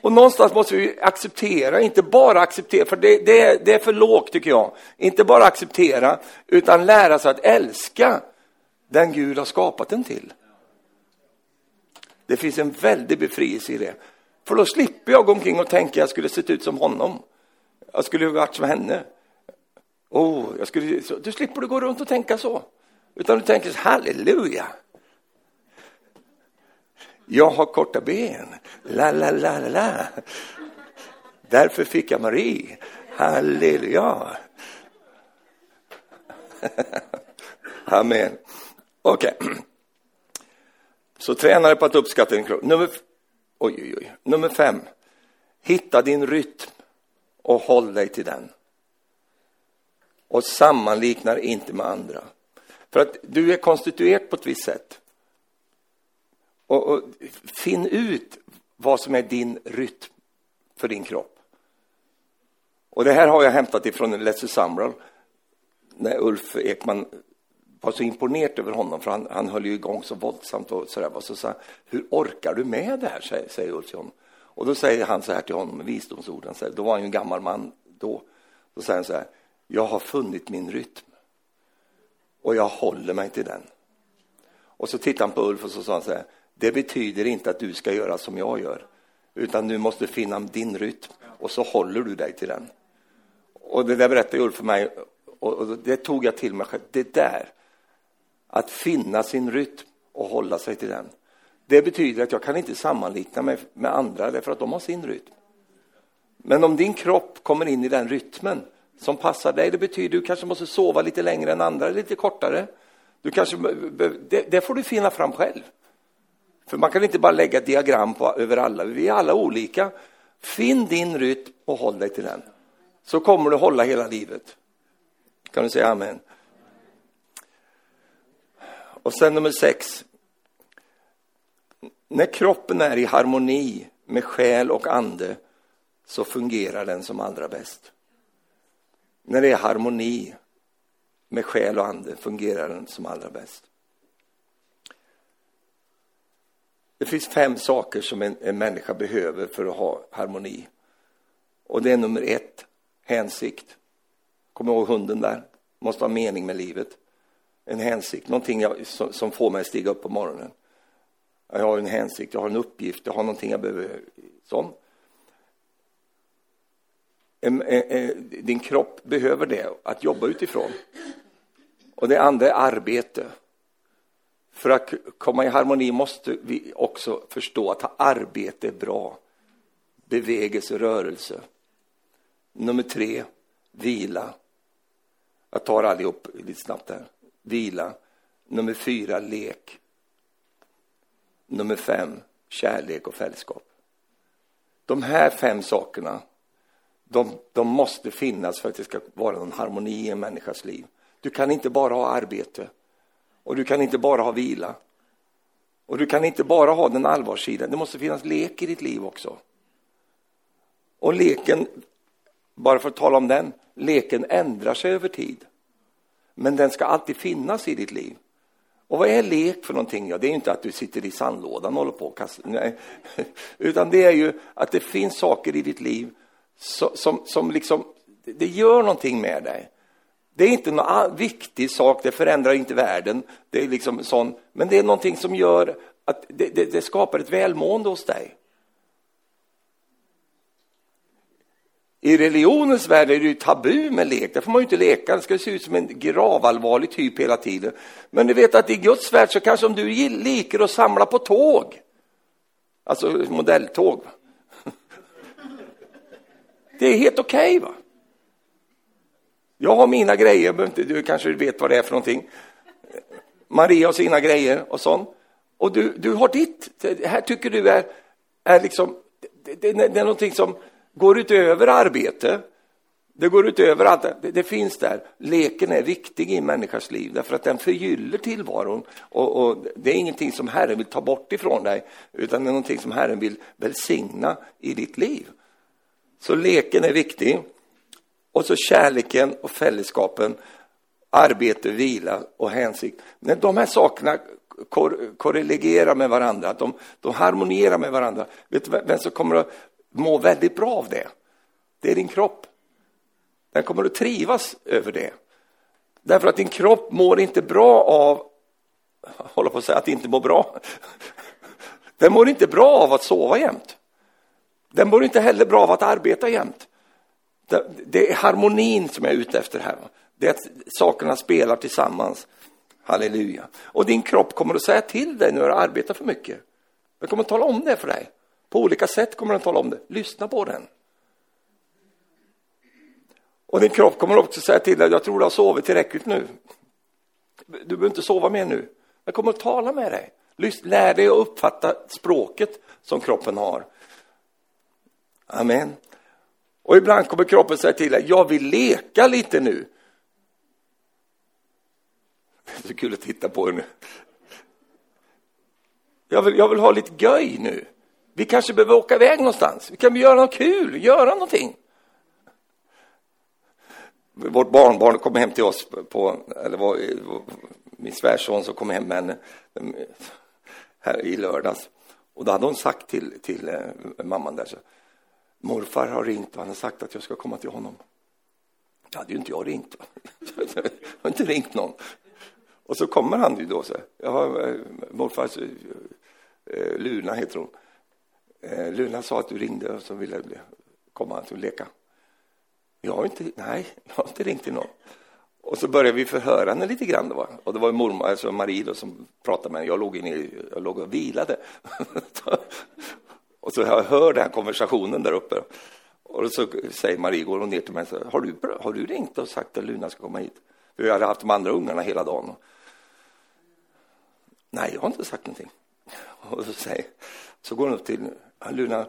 Och någonstans måste vi acceptera, inte bara acceptera, för det, det, är, det är för lågt tycker jag. Inte bara acceptera, utan lära sig att älska den Gud har skapat den till. Det finns en väldig befrielse i det. För då slipper jag gå omkring och tänka att jag skulle sett ut som honom. Jag skulle varit som henne. Oh, jag skulle, så, du slipper du gå runt och tänka så. Utan du tänker halleluja. Jag har korta ben. La, la, la, la, la. Därför fick jag Marie. Halleluja. Amen. Okej. Okay. Så tränare på att uppskatta din kropp. Nummer, oj, oj, oj. Nummer fem. Hitta din rytm och håll dig till den. Och sammanliknar inte med andra. För att du är konstituerad på ett visst sätt. Och, och finn ut vad som är din rytm för din kropp. Och det här har jag hämtat ifrån Let's Sumrall när Ulf Ekman var så imponerad över honom, för han, han höll ju igång så våldsamt och sådär. Och så sa hur orkar du med det här, säger, säger Ulf till honom. Och då säger han så här till honom med visdomsorden, så här, då var han ju en gammal man då. Då säger han så här, jag har funnit min rytm och jag håller mig till den. Och så tittade han på Ulf och så sa han så här, det betyder inte att du ska göra som jag gör, utan du måste finna din rytm och så håller du dig till den. Och det där berättade Ulf för mig och det tog jag till mig själv. Det där, att finna sin rytm och hålla sig till den. Det betyder att jag kan inte sammanlikna mig med andra därför att de har sin rytm. Men om din kropp kommer in i den rytmen som passar dig, det betyder att du kanske måste sova lite längre än andra, lite kortare. Du kanske, det, det får du finna fram själv. För man kan inte bara lägga ett diagram på, över alla, vi är alla olika. Finn din rytm och håll dig till den. Så kommer du hålla hela livet. Kan du säga amen? Och sen nummer sex. När kroppen är i harmoni med själ och ande så fungerar den som allra bäst. När det är harmoni med själ och ande fungerar den som allra bäst. Det finns fem saker som en, en människa behöver för att ha harmoni. Och det är nummer ett, hänsikt. Kom ihåg hunden där. Måste ha mening med livet. En hänsikt, någonting jag, som, som, får mig att stiga upp på morgonen. Jag har en hänsikt, jag har en uppgift, jag har någonting jag behöver. Sån. E, e, din kropp behöver det, att jobba utifrån. Och det andra är arbete. För att komma i harmoni måste vi också förstå att arbete är bra. Bevegelse, rörelse. Nummer tre, vila. Jag tar allihop lite snabbt här. Vila. Nummer fyra, lek. Nummer fem, kärlek och fällskap. De här fem sakerna, de, de måste finnas för att det ska vara någon harmoni i en människas liv. Du kan inte bara ha arbete. Och du kan inte bara ha vila. Och du kan inte bara ha den allvarssidan. Det måste finnas lek i ditt liv också. Och leken, bara för att tala om den, leken ändrar sig över tid. Men den ska alltid finnas i ditt liv. Och vad är lek för någonting? Ja, det är inte att du sitter i sandlådan och håller på och kastar, nej. Utan det är ju att det finns saker i ditt liv som, som, som liksom, det gör någonting med dig. Det är inte någon viktig sak, det förändrar inte världen, det är liksom sån, men det är någonting som gör att det, det, det skapar ett välmående hos dig. I religionens värld är det ju tabu med lek, där får man ju inte leka, det ska se ut som en gravallvarlig typ hela tiden. Men du vet att i Guds värld så kanske om du leker att samla på tåg, alltså modelltåg, det är helt okej. Okay, va? Jag har mina grejer, du kanske vet vad det är för någonting. Maria har sina grejer och sånt. Och du, du har ditt. Det här tycker du är, är liksom, det, det, det är någonting som går utöver arbete. Det går utöver allt. Det, det, finns där. Leken är viktig i en människas liv därför att den förgyller tillvaron. Och, och, det är ingenting som Herren vill ta bort ifrån dig utan det är någonting som Herren vill välsigna i ditt liv. Så leken är viktig. Och så kärleken och fällskapen, arbete, vila och hänsyn. När de här sakerna kor korrelerar med varandra, de, de harmonierar med varandra. Vet du vem som kommer att må väldigt bra av det? Det är din kropp. Den kommer att trivas över det. Därför att din kropp mår inte bra av, Jag håller på att säga att inte mår bra. Den mår inte bra av att sova jämt. Den mår inte heller bra av att arbeta jämt. Det är harmonin som jag är ute efter här. Det är att sakerna spelar tillsammans. Halleluja. Och din kropp kommer att säga till dig när du arbetar för mycket. Den kommer att tala om det för dig. På olika sätt kommer den tala om det. Lyssna på den. Och din kropp kommer också säga till dig, jag tror du har sovit tillräckligt nu. Du behöver inte sova mer nu. Jag kommer att tala med dig. Lär dig att uppfatta språket som kroppen har. Amen. Och ibland kommer kroppen säga till dig, jag vill leka lite nu. Det är så kul att titta på er nu. Jag vill, jag vill ha lite göj nu. Vi kanske behöver åka iväg någonstans. Vi kan göra något kul, göra någonting. Vårt barnbarn kom hem till oss på, eller var, min svärson som kom hem med henne eh, här i lördags. Och då hade hon sagt till, till eh, mamman där så, morfar har ringt och han har sagt att jag ska komma till honom. Det hade ju inte jag ringt. jag har inte ringt någon. Och så kommer han ju då så jag har eh, morfar, Luna heter hon. Eh, Luna sa att du ringde och så ville komma och leka. Jag har inte, nej, jag har inte ringt till någon. Och så började vi förhöra henne lite grann. Då, och det var mormor, alltså Marie då, som pratade med henne. Jag låg, inne, jag låg och vilade. och så jag hör den här konversationen där uppe. Och så säger Marie, går hon ner till mig, så, har, du, har du ringt och sagt att Luna ska komma hit? För jag hade haft de andra ungarna hela dagen. Nej, jag har inte sagt någonting. Och så, säger, så går hon upp till Luna,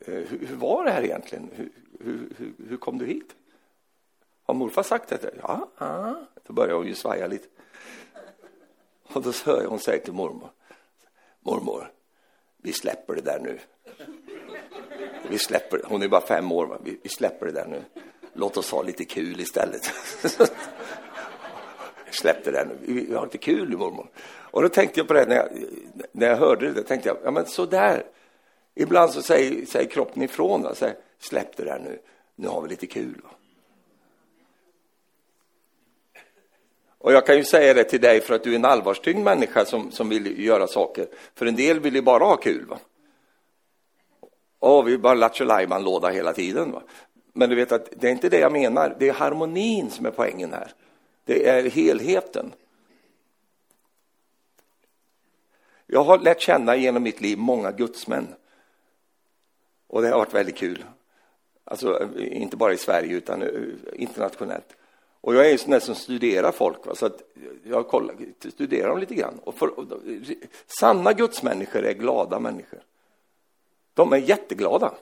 eh, hur, hur var det här egentligen? Hur, hur, hur, hur kom du hit? Har morfar sagt det? Ja, ja. Då börjar hon ju svaja lite. Och då hör jag hon säga till mormor. Mormor, vi släpper det där nu. Vi släpper, hon är bara fem år, vi, vi släpper det där nu. Låt oss ha lite kul istället. Släpp det där nu, vi har lite kul nu mormor. Och då tänkte jag på det när jag, när jag hörde det, tänkte jag, ja men så där. Ibland så säger, säger kroppen ifrån, va? Säger, släpp det där nu, nu har vi lite kul. Va? Och jag kan ju säga det till dig för att du är en allvarstyngd människa som, som vill göra saker. För en del vill ju bara ha kul. Va? Och vi bara lattjo låda hela tiden. Va? Men du vet att det är inte det jag menar. Det är harmonin som är poängen här. Det är helheten. Jag har lärt känna genom mitt liv många gudsmän. Och det har varit väldigt kul. Alltså, inte bara i Sverige, utan eh, internationellt. Och jag är en sån där som studerar folk, va? så att jag kollar, studerar dem lite grann. Och, för, och sanna gudsmänniskor är glada människor. De är jätteglada.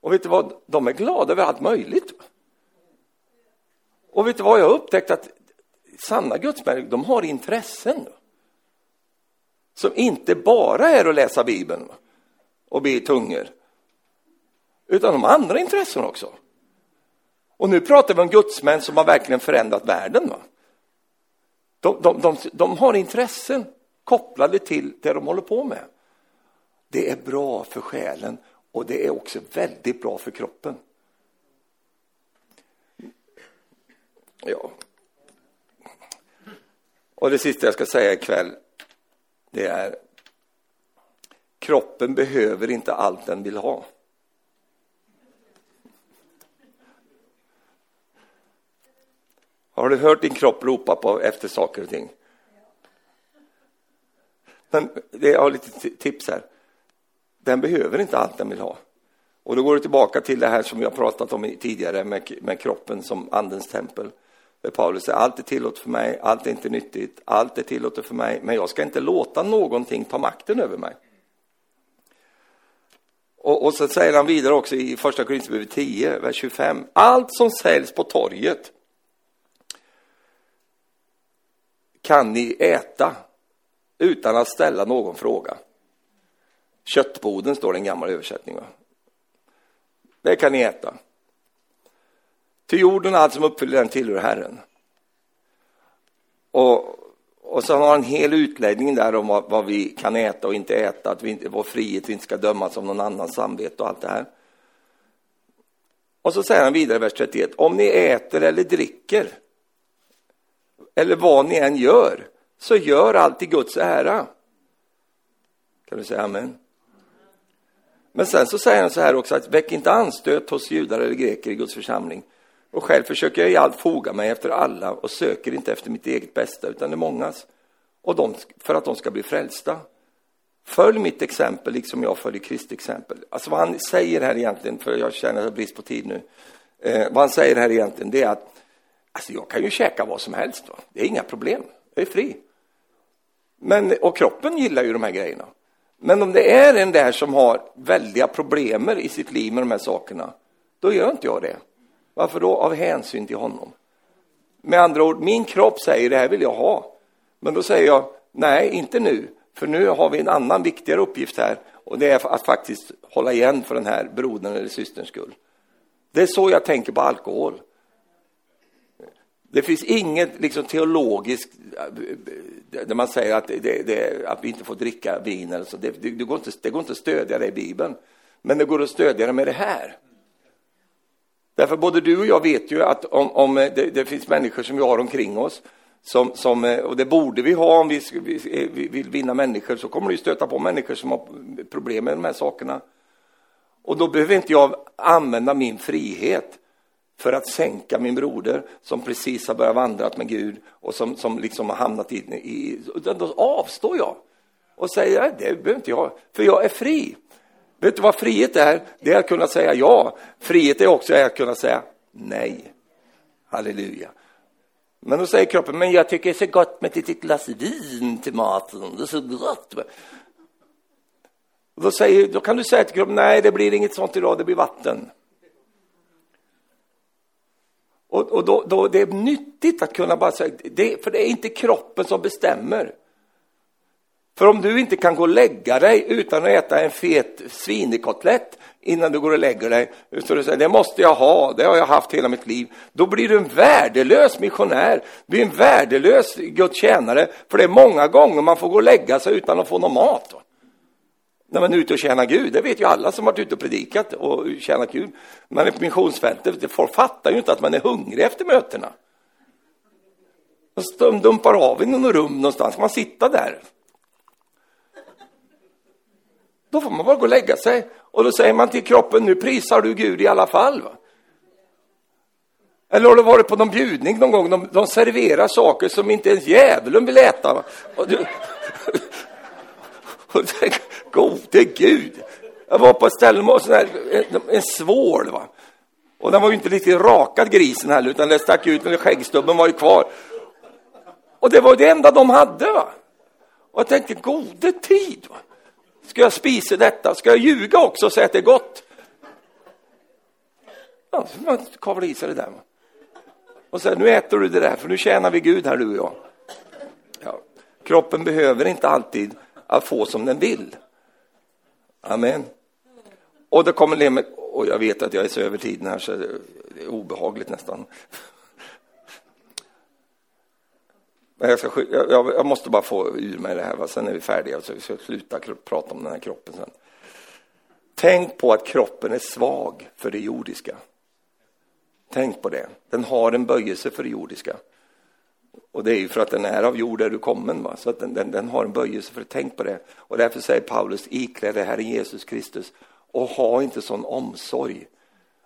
Och vet du vad, de är glada över allt möjligt. Och vet du vad, jag har upptäckt att sanna gudsmänniskor, de har intressen. Som inte bara är att läsa Bibeln och be i tungor. Utan de har andra intressen också. Och nu pratar vi om gudsmän som har verkligen förändrat världen. Va? De, de, de, de har intressen kopplade till det de håller på med. Det är bra för själen och det är också väldigt bra för kroppen. Ja. Och det sista jag ska säga ikväll, det är kroppen behöver inte allt den vill ha. Har du hört din kropp ropa på efter saker och ting? Men jag har lite tips här. Den behöver inte allt den vill ha. Och då går det tillbaka till det här som vi har pratat om tidigare med, med kroppen som andens tempel. Där Paulus säger allt är tillåtet för mig, allt är inte nyttigt, allt är tillåtet för mig, men jag ska inte låta någonting ta makten över mig. Och, och så säger han vidare också i första Korinthierbrevet 10, vers 25. Allt som säljs på torget kan ni äta utan att ställa någon fråga. Köttboden står det i en gammal översättning. Va? Det kan ni äta. Till jorden allt som uppfyller den tillhör Herren. Och, och så har han en hel utläggning där om vad, vad, vi kan äta och inte äta, att vi inte, vår frihet vi inte ska dömas av någon annans samvete och allt det här. Och så säger han vidare i vers 31, om ni äter eller dricker, eller vad ni än gör, så gör allt i Guds ära. Kan du säga amen? Men sen så säger han så här också, att väck inte anstöt hos judar eller greker i Guds församling. Och själv försöker jag i allt foga mig efter alla och söker inte efter mitt eget bästa, utan det mångas. Och de, för att de ska bli frälsta. Följ mitt exempel liksom jag följer Kristi exempel. Alltså vad han säger här egentligen, för jag känner att jag har brist på tid nu. Eh, vad han säger här egentligen, det är att alltså jag kan ju käka vad som helst. Va? Det är inga problem. Jag är fri. Men, och kroppen gillar ju de här grejerna. Men om det är en där som har väldiga problem i sitt liv med de här sakerna, då gör inte jag det. Varför då? Av hänsyn till honom. Med andra ord, min kropp säger det här vill jag ha. Men då säger jag, nej, inte nu. För nu har vi en annan viktigare uppgift här och det är att faktiskt hålla igen för den här brodern eller systerns skull. Det är så jag tänker på alkohol. Det finns inget liksom, teologiskt eh, där man säger att, det, det, att vi inte får dricka vin. Eller så. Det, det, det, går inte, det går inte att stödja det i Bibeln. Men det går att stödja det med det här. Därför både du och jag vet ju att om, om eh, det, det, finns människor som vi har omkring oss, som, som, eh, och det borde vi ha om vi, vi, vi vill vinna människor, så kommer du stöta på människor som har problem med de här sakerna. Och då behöver inte jag använda min frihet för att sänka min broder som precis har börjat vandra med Gud och som, som liksom har hamnat i, i... Då avstår jag och säger det behöver inte jag, för jag är fri. Vet du vad frihet är? Det är att kunna säga ja. Frihet är också att kunna säga nej. Halleluja. Men då säger kroppen, men jag tycker det är så gott med ett litet glas vin till maten. Det är så gott. då, säger, då kan du säga till kroppen, nej det blir inget sånt idag, det blir vatten. Och, och då, då, det är nyttigt att kunna bara säga, det, för det är inte kroppen som bestämmer. För om du inte kan gå och lägga dig utan att äta en fet svinekotlett innan du går och lägger dig, så du säger det måste jag ha, det har jag haft hela mitt liv, då blir du en värdelös missionär, du blir en värdelös Guds tjänare, för det är många gånger man får gå och lägga sig utan att få någon mat. När man är ute och tjänar Gud, det vet ju alla som varit ute och predikat och tjänat Gud. Man är på missionsfältet, folk fattar ju inte att man är hungrig efter mötena. De dumpar av i någon rum någonstans, man sitter där Då får man bara gå och lägga sig. Och då säger man till kroppen, nu prisar du Gud i alla fall. Va? Eller har du varit på någon bjudning någon gång? De, de serverar saker som inte ens djävulen vill äta. Va? Och du, gode Gud! Jag var på ett ställe med sån här, en, en svål. Va? Och den var ju inte riktigt rakad grisen heller, utan det stack ut, men skäggstubben var ju kvar. Och det var det enda de hade. Va? Och jag tänkte, gode tid! Va? Ska jag spisa detta? Ska jag ljuga också och säga att det är gott? Ja, så man kavla i sig det där. Och säga, nu äter du det där, för nu tjänar vi Gud här du och jag. Ja. Kroppen behöver inte alltid att få som den vill. Amen. Och det kommer ner och jag vet att jag är så över tiden här så det är obehagligt nästan. Jag, ska, jag, jag, måste bara få ur mig det här, va? sen är vi färdiga, så vi ska sluta prata om den här kroppen sen. Tänk på att kroppen är svag för det jordiska. Tänk på det. Den har en böjelse för det jordiska. Och det är ju för att den är av jord där du kommen, va? så att den, den, den, har en böjelse för. Tänk på det. Och därför säger Paulus, iklä dig Herren Jesus Kristus och ha inte sån omsorg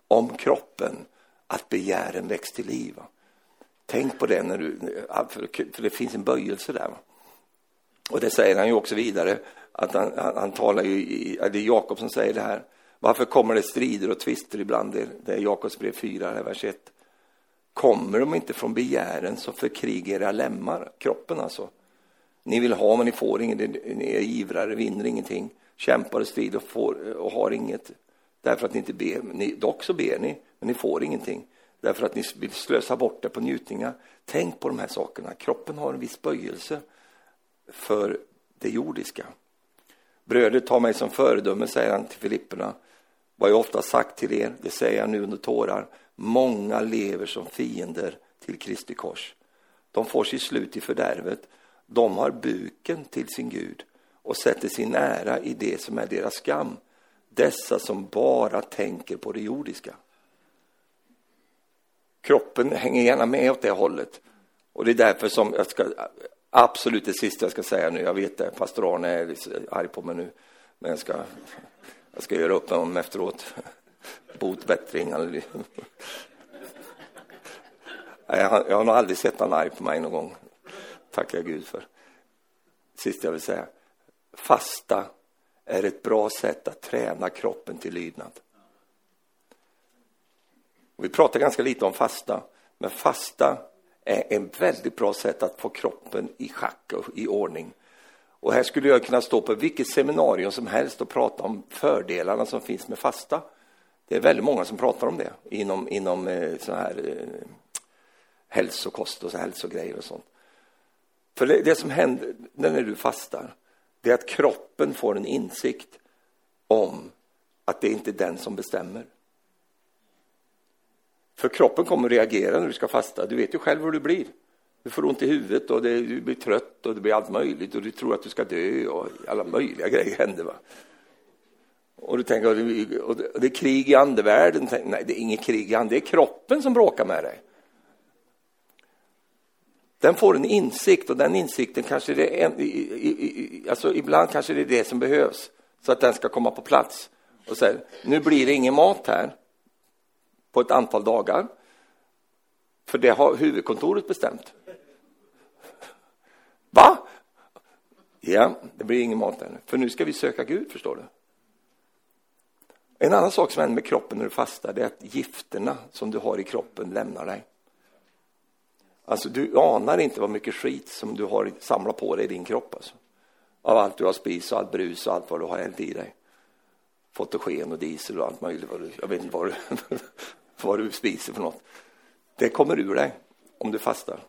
om kroppen att begären väcks till liv. Va? Tänk på det när du, för det finns en böjelse där. Och det säger han ju också vidare, att han, han, han talar ju, i, det är Jakob som säger det här. Varför kommer det strider och tvister ibland? Det är Jakobs brev 4, vers 1. Kommer de inte från begären som förkrigar era lemmar, kroppen alltså? Ni vill ha men ni får inget, ni är ivrare, vinner ingenting, kämpar och strider och, får, och har inget därför att ni inte ber. Ni, dock så ber ni, men ni får ingenting därför att ni vill slösa bort det på njutningar. Tänk på de här sakerna. Kroppen har en viss böjelse för det jordiska. Bröder, ta mig som föredöme, säger han till Filipperna. Vad jag ofta sagt till er, det säger jag nu under tårar. Många lever som fiender till Kristi kors. De får sitt slut i fördärvet. De har buken till sin Gud och sätter sin ära i det som är deras skam. Dessa som bara tänker på det jordiska. Kroppen hänger gärna med åt det hållet. Och det är därför som jag ska, absolut det sista jag ska säga nu, jag vet det, pastor Arne är arg på mig nu, men jag ska, jag ska göra upp med honom efteråt. Bot, bättring. Jag har, jag har nog aldrig sett honom arg på mig någon gång. Tackar jag Gud för. Sist jag vill säga, fasta är ett bra sätt att träna kroppen till lydnad. Och vi pratar ganska lite om fasta, men fasta är ett väldigt bra sätt att få kroppen i schack och i ordning. Och här skulle jag kunna stå på vilket seminarium som helst och prata om fördelarna som finns med fasta. Det är väldigt många som pratar om det inom, inom eh, så här eh, hälsokost och så hälsogrejer och sånt. För det, det som händer när du fastar, det är att kroppen får en insikt om att det inte är den som bestämmer. För kroppen kommer reagera när du ska fasta. Du vet ju själv hur du blir. Du får ont i huvudet och det, du blir trött och det blir allt möjligt och du tror att du ska dö och alla möjliga grejer händer. Va? Och du tänker, och det är krig i andevärlden. Nej, det är inget krig i andevärlden. Det är kroppen som bråkar med dig. Den får en insikt och den insikten kanske det är, alltså ibland kanske det är det som behövs så att den ska komma på plats och säga, nu blir det ingen mat här på ett antal dagar. För det har huvudkontoret bestämt. Va? Ja, det blir ingen mat ännu. För nu ska vi söka Gud, förstår du. En annan sak som händer med kroppen när du fastar, det är att gifterna som du har i kroppen lämnar dig. Alltså, du anar inte vad mycket skit som du har samlat på dig i din kropp. Alltså. Av allt du har spis och allt brus och allt vad du har hällt i dig. Fotogen och diesel och allt möjligt. Vad du, jag vet inte vad du, vad du spiser för något. Det kommer ur dig om du fastar.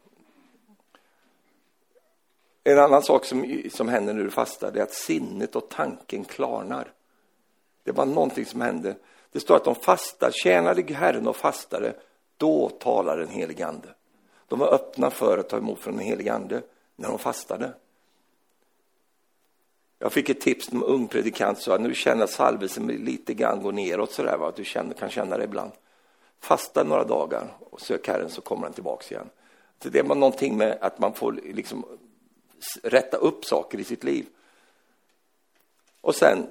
En annan sak som, som händer när du fastar är att sinnet och tanken klarnar. Det var någonting som hände. Det står att de fastar, tjänade Herren och fastade, då talar den helige Ande. De var öppna för att ta emot från den helige Ande när de fastade. Jag fick ett tips om en ung predikant sa att när du känner att salvelsen lite grann går neråt sådär, va? att du känner, kan känna det ibland. Fasta några dagar och sök Herren så kommer den tillbaks igen. Så det var någonting med att man får liksom rätta upp saker i sitt liv. Och sen,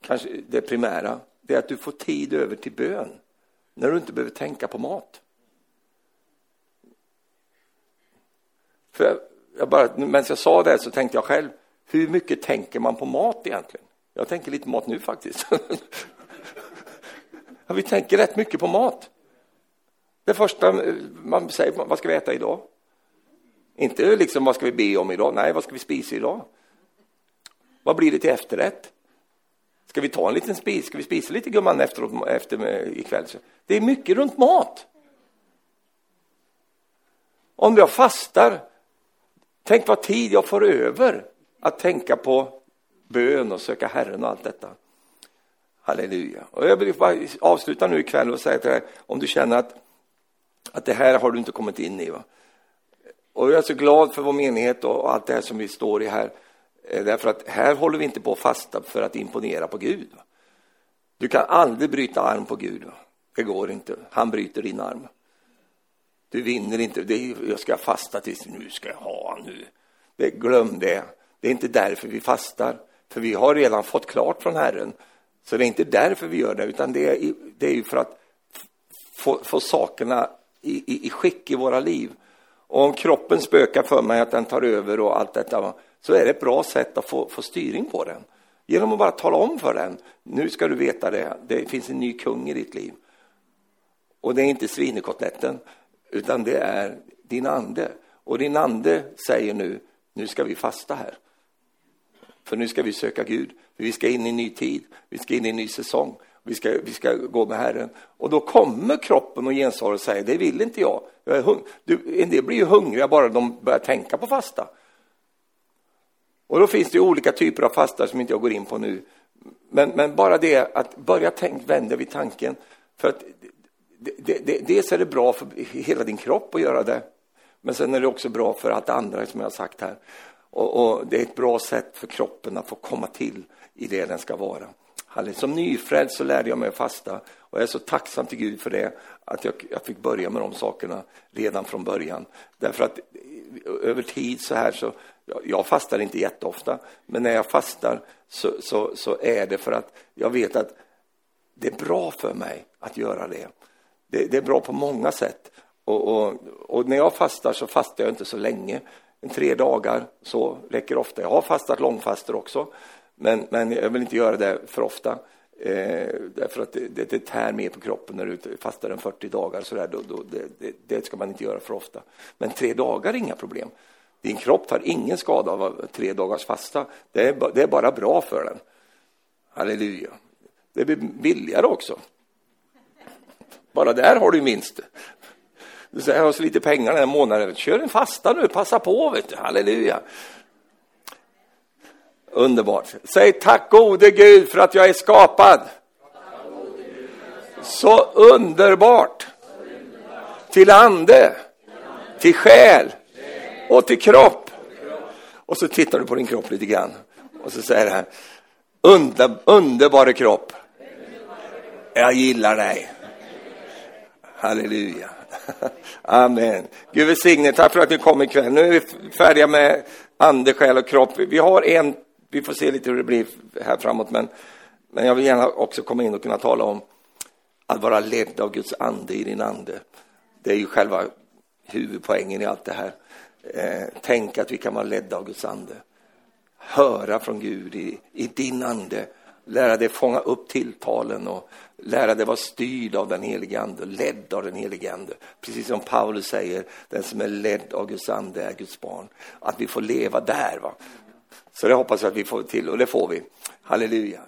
kanske det primära, det är att du får tid över till bön. När du inte behöver tänka på mat. För jag bara, medan jag sa det så tänkte jag själv, hur mycket tänker man på mat egentligen? Jag tänker lite mat nu faktiskt. ja, vi tänker rätt mycket på mat. Det första man säger, vad ska vi äta idag? Inte liksom, vad ska vi be om idag? Nej, vad ska vi spisa idag? Vad blir det till efterrätt? Ska vi ta en liten spis? Ska vi spisa lite gumman efteråt, efter eh, ikväll? Det är mycket runt mat. Om jag fastar, tänk vad tid jag får över att tänka på bön och söka Herren och allt detta. Halleluja. Och jag vill bara avsluta nu ikväll och säga till dig, om du känner att, att det här har du inte kommit in i. Va? Och jag är så glad för vår menighet och allt det här som vi står i här. Eh, därför att här håller vi inte på att fasta för att imponera på Gud. Du kan aldrig bryta arm på Gud. Det går inte. Han bryter din arm. Du vinner inte. Det är, jag ska fasta tills nu ska jag ha nu. Det, glöm det. Det är inte därför vi fastar. För vi har redan fått klart från Herren. Så det är inte därför vi gör det, utan det är, det är ju för att få, få sakerna i, i, i skick i våra liv. Och om kroppen spökar för mig att den tar över och allt detta, så är det ett bra sätt att få, få styrning på den Genom att bara tala om för den, nu ska du veta det, det finns en ny kung i ditt liv. Och det är inte svinekotletten, utan det är din ande. Och din ande säger nu, nu ska vi fasta här. För nu ska vi söka Gud. För vi ska in i en ny tid, vi ska in i en ny säsong. Vi ska, vi ska gå med Herren. Och då kommer kroppen och gensvarar och säger, det vill inte jag. jag är du, en del blir ju hungriga bara de börjar tänka på fasta. Och då finns det olika typer av fasta som inte jag går in på nu. Men, men bara det att börja tänka, vända vid tanken. För att det, det, dels är det bra för hela din kropp att göra det. Men sen är det också bra för allt andra som jag har sagt här. Och, och, det är ett bra sätt för kroppen att få komma till i det den ska vara. Som nyfrälst så lärde jag mig att fasta och jag är så tacksam till Gud för det, att jag, jag fick börja med de sakerna redan från början. Därför att eh, över tid så här så, jag fastar inte jätteofta, men när jag fastar så, så, så är det för att jag vet att det är bra för mig att göra det. Det, det är bra på många sätt. Och, och, och, när jag fastar så fastar jag inte så länge. En tre dagar så räcker ofta. Jag har fastat långfaster också. Men, men jag vill inte göra det för ofta. Eh, därför att det, det, det tär mer på kroppen när du fastar en 40 dagar. Så där, då, då, det, det, ska man inte göra för ofta. Men tre dagar är inga problem. Din kropp tar ingen skada av tre dagars fasta. Det är, det är bara bra för den. Halleluja. Det blir billigare också. Bara där har du minst. Du säger, jag har så lite pengar den här månaden. Kör en fasta nu, passa på, vet du. halleluja. Underbart. Säg tack gode Gud för att jag är skapad. Så underbart. Till ande, till själ och till kropp. Och så tittar du på din kropp lite grann. Och så säger han, Under, underbara kropp. Jag gillar dig. Halleluja. Amen. Gud välsigne. Tack för att ni kom ikväll. Nu är vi färdiga med ande, själ och kropp. Vi har en, vi får se lite hur det blir här framåt, men, men jag vill gärna också komma in och kunna tala om att vara ledd av Guds ande i din ande. Det är ju själva huvudpoängen i allt det här. Eh, tänk att vi kan vara ledda av Guds ande. Höra från Gud i, i din ande lära dig fånga upp tilltalen och lära dig vara styrd av den helige Ande, ledd av den helige Ande. Precis som Paulus säger, den som är ledd av Guds ande är Guds barn. Att vi får leva där. Va? Så det hoppas jag att vi får till och det får vi. Halleluja.